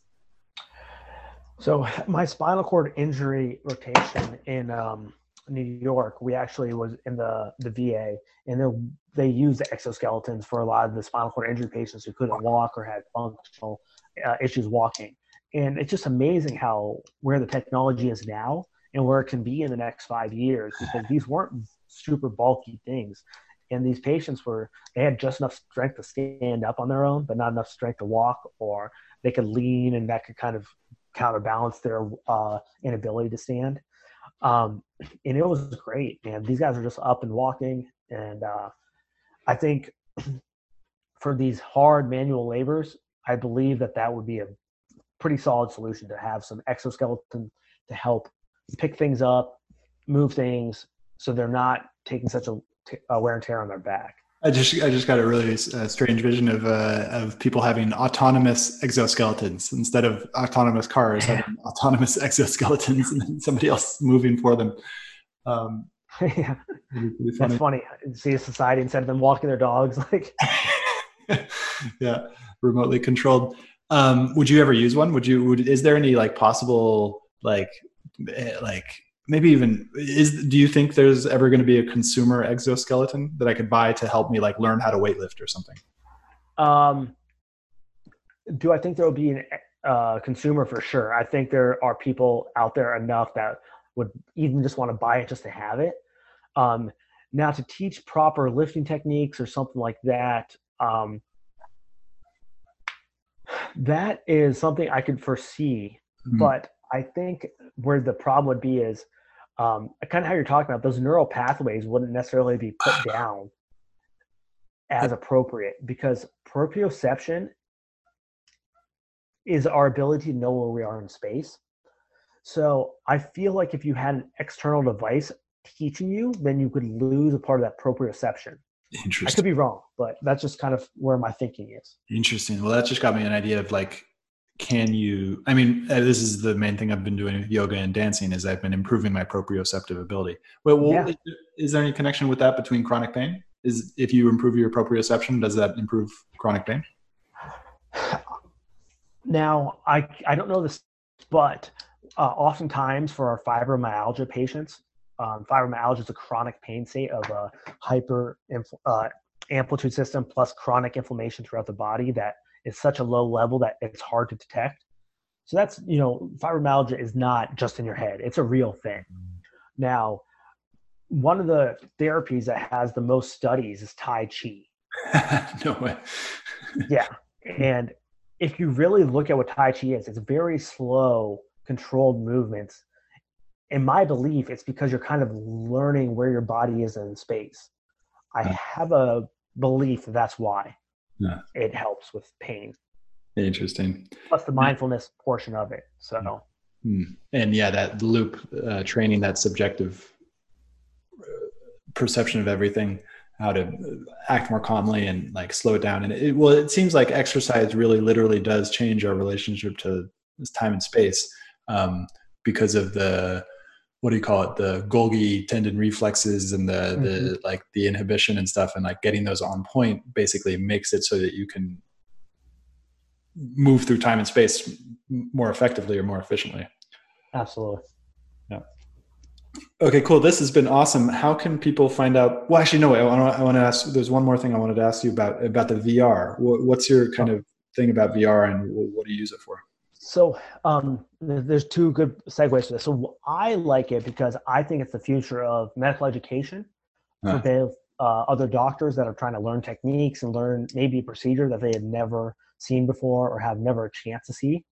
Speaker 2: So my spinal cord injury rotation in um, New York, we actually was in the the VA, and they they used the exoskeletons for a lot of the spinal cord injury patients who couldn't walk or had functional uh, issues walking. And it's just amazing how where the technology is now and where it can be in the next five years because these weren't super bulky things. And these patients were they had just enough strength to stand up on their own, but not enough strength to walk, or they could lean and that could kind of counterbalance their uh, inability to stand. Um, and it was great, man. These guys are just up and walking, and uh, I think (clears throat) for these hard manual labors, I believe that that would be a pretty solid solution to have some exoskeleton to help pick things up, move things, so they're not taking such a, wear and tear on their back.
Speaker 1: I just I just got a really uh, strange vision of uh, of people having autonomous exoskeletons instead of autonomous cars (laughs) having autonomous exoskeletons and somebody else moving for them. Um, (laughs)
Speaker 2: yeah,
Speaker 1: pretty
Speaker 2: that's funny. See a society instead of them walking their dogs, (laughs) like
Speaker 1: yeah, remotely controlled. Um, would you ever use one? Would you? Would is there any like possible like eh, like maybe even is do you think there's ever going to be a consumer exoskeleton that I could buy to help me like learn how to weightlift or something?
Speaker 2: Um, do I think there will be an uh, consumer for sure? I think there are people out there enough that would even just want to buy it just to have it. Um, now, to teach proper lifting techniques or something like that, um, that is something I could foresee.
Speaker 1: Mhm.
Speaker 2: But I think where the problem would be is um, kind of how you're talking about those neural pathways wouldn't necessarily be put (sighs) down as appropriate because proprioception is our ability to know where we are in space. So I feel like if you had an external device teaching you, then you could lose a part of that proprioception.
Speaker 1: Interesting.
Speaker 2: I could be wrong, but that's just kind of where my thinking is.
Speaker 1: Interesting. Well, that just got me an idea of like, can you? I mean, uh, this is the main thing I've been doing with yoga and dancing is I've been improving my proprioceptive ability. Well, well
Speaker 2: Yeah.
Speaker 1: is, is there any connection with that between chronic pain? Is if you improve your proprioception, does that improve chronic pain?
Speaker 2: Now, I I don't know this, but uh, oftentimes for our fibromyalgia patients, um, fibromyalgia is a chronic pain state of a hyper uh, amplitude system plus chronic inflammation throughout the body that is such a low level that it's hard to detect. So that's you know fibromyalgia is not just in your head; it's a real thing. Now, one of the therapies that has the most studies is Tai Chi. (laughs)
Speaker 1: no way. (laughs)
Speaker 2: Yeah. And if you really look at what Tai Chi is, it's very slow, controlled movements. In my belief, it's because you're kind of learning where your body is in space. I have a belief that that's why
Speaker 1: Yeah.
Speaker 2: it helps with pain,
Speaker 1: Interesting.
Speaker 2: plus the mindfulness portion of it. So,
Speaker 1: Hmm. And yeah, that loop uh, training, that subjective uh, perception of everything, how to uh, act more calmly and like slow it down. And it, well, it seems like exercise really literally does change our relationship to this time and space um, because of the, what do you call it? The Golgi tendon reflexes and the, the, mm-hmm. like the inhibition and stuff and like getting those on point basically makes it so that you can move through time and space more effectively or more efficiently.
Speaker 2: absolutely.
Speaker 1: Yeah okay, cool. This has been awesome. How can people find out? Well, actually, no. I want to, I want to ask. There's one more thing I wanted to ask you about about the VR. What's your kind oh. of thing about VR, and what do you use it for?
Speaker 2: So um, there's two good segues to this. So I like it because I think it's the future of medical education for both uh, other doctors that are trying to learn techniques and learn maybe a procedure that they had never seen before or have never a chance to see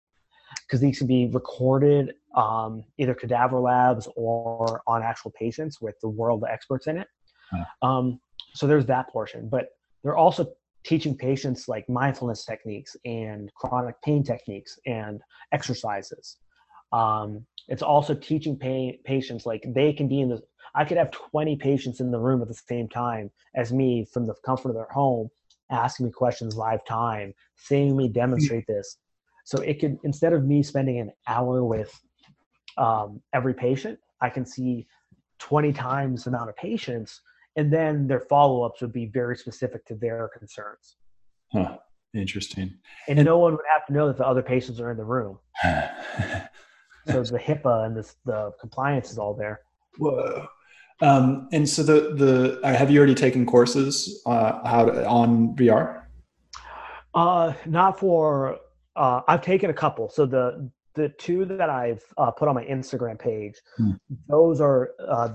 Speaker 2: because these can be recorded um, either cadaver labs or on actual patients with the world experts in it. Um, so there's that portion, but there are also teaching patients like mindfulness techniques and chronic pain techniques and exercises. Um, it's also teaching patients like they can be in the. I could have 20 patients in the room at the same time as me from the comfort of their home, asking me questions live time, seeing me demonstrate this so it could instead of me spending an hour with um, every patient, I can see 20 times the amount of patients, and then their follow-ups would be very specific to their concerns.
Speaker 1: Huh. Interesting.
Speaker 2: And, and no one would have to know that the other patients are in the room. (laughs) so the HIPAA and this, the compliance is all there.
Speaker 1: Whoa. Um, and so the the uh, have you already taken courses uh, how to, on VR?
Speaker 2: Uh, not for uh, I've taken a couple. So the the two that I've uh, put on my Instagram page, hmm. those are uh,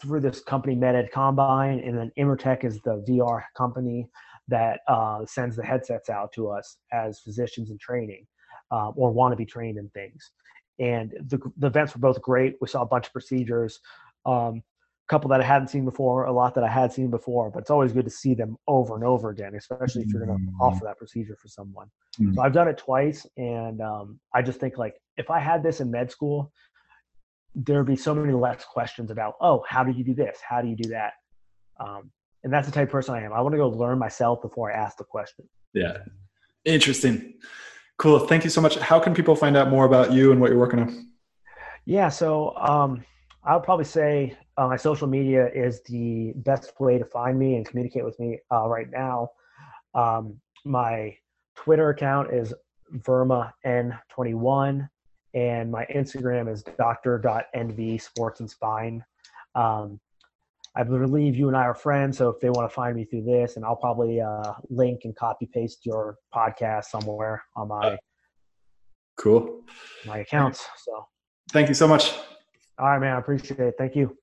Speaker 2: through this company MedEd Combine, and then Immertec is the VR company that uh, sends the headsets out to us as physicians in training um, or want to be trained in things. And the, the events were both great. We saw a bunch of procedures. Um, couple that I hadn't seen before, a lot that I had seen before, but it's always good to see them over and over again, especially if you're going to mm-hmm. offer that procedure for someone. Mm-hmm. So I've done it twice, and um, I just think like if I had this in med school, there'd be so many less questions about, oh, how do you do this? How do you do that? Um, and that's the type of person I am. I want to go learn myself before I ask the question.
Speaker 1: Yeah, interesting, cool. Thank you so much. How can people find out more about you and what you're working on?
Speaker 2: Yeah, so um, I would probably say uh, my social media is the best way to find me and communicate with me uh, right now. Um, my Twitter account is verma n21 and my Instagram is dr.nv sports and spine. Um, I believe you and I are friends, so if they want to find me through this, and I'll probably uh, link and copy paste your podcast somewhere on my
Speaker 1: cool
Speaker 2: my accounts. So
Speaker 1: thank you so much.
Speaker 2: All right, man. I appreciate it. Thank you.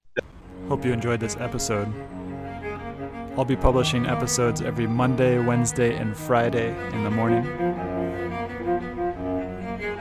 Speaker 1: Hope you enjoyed this episode. I'll be publishing episodes every Monday, Wednesday, and Friday in the morning.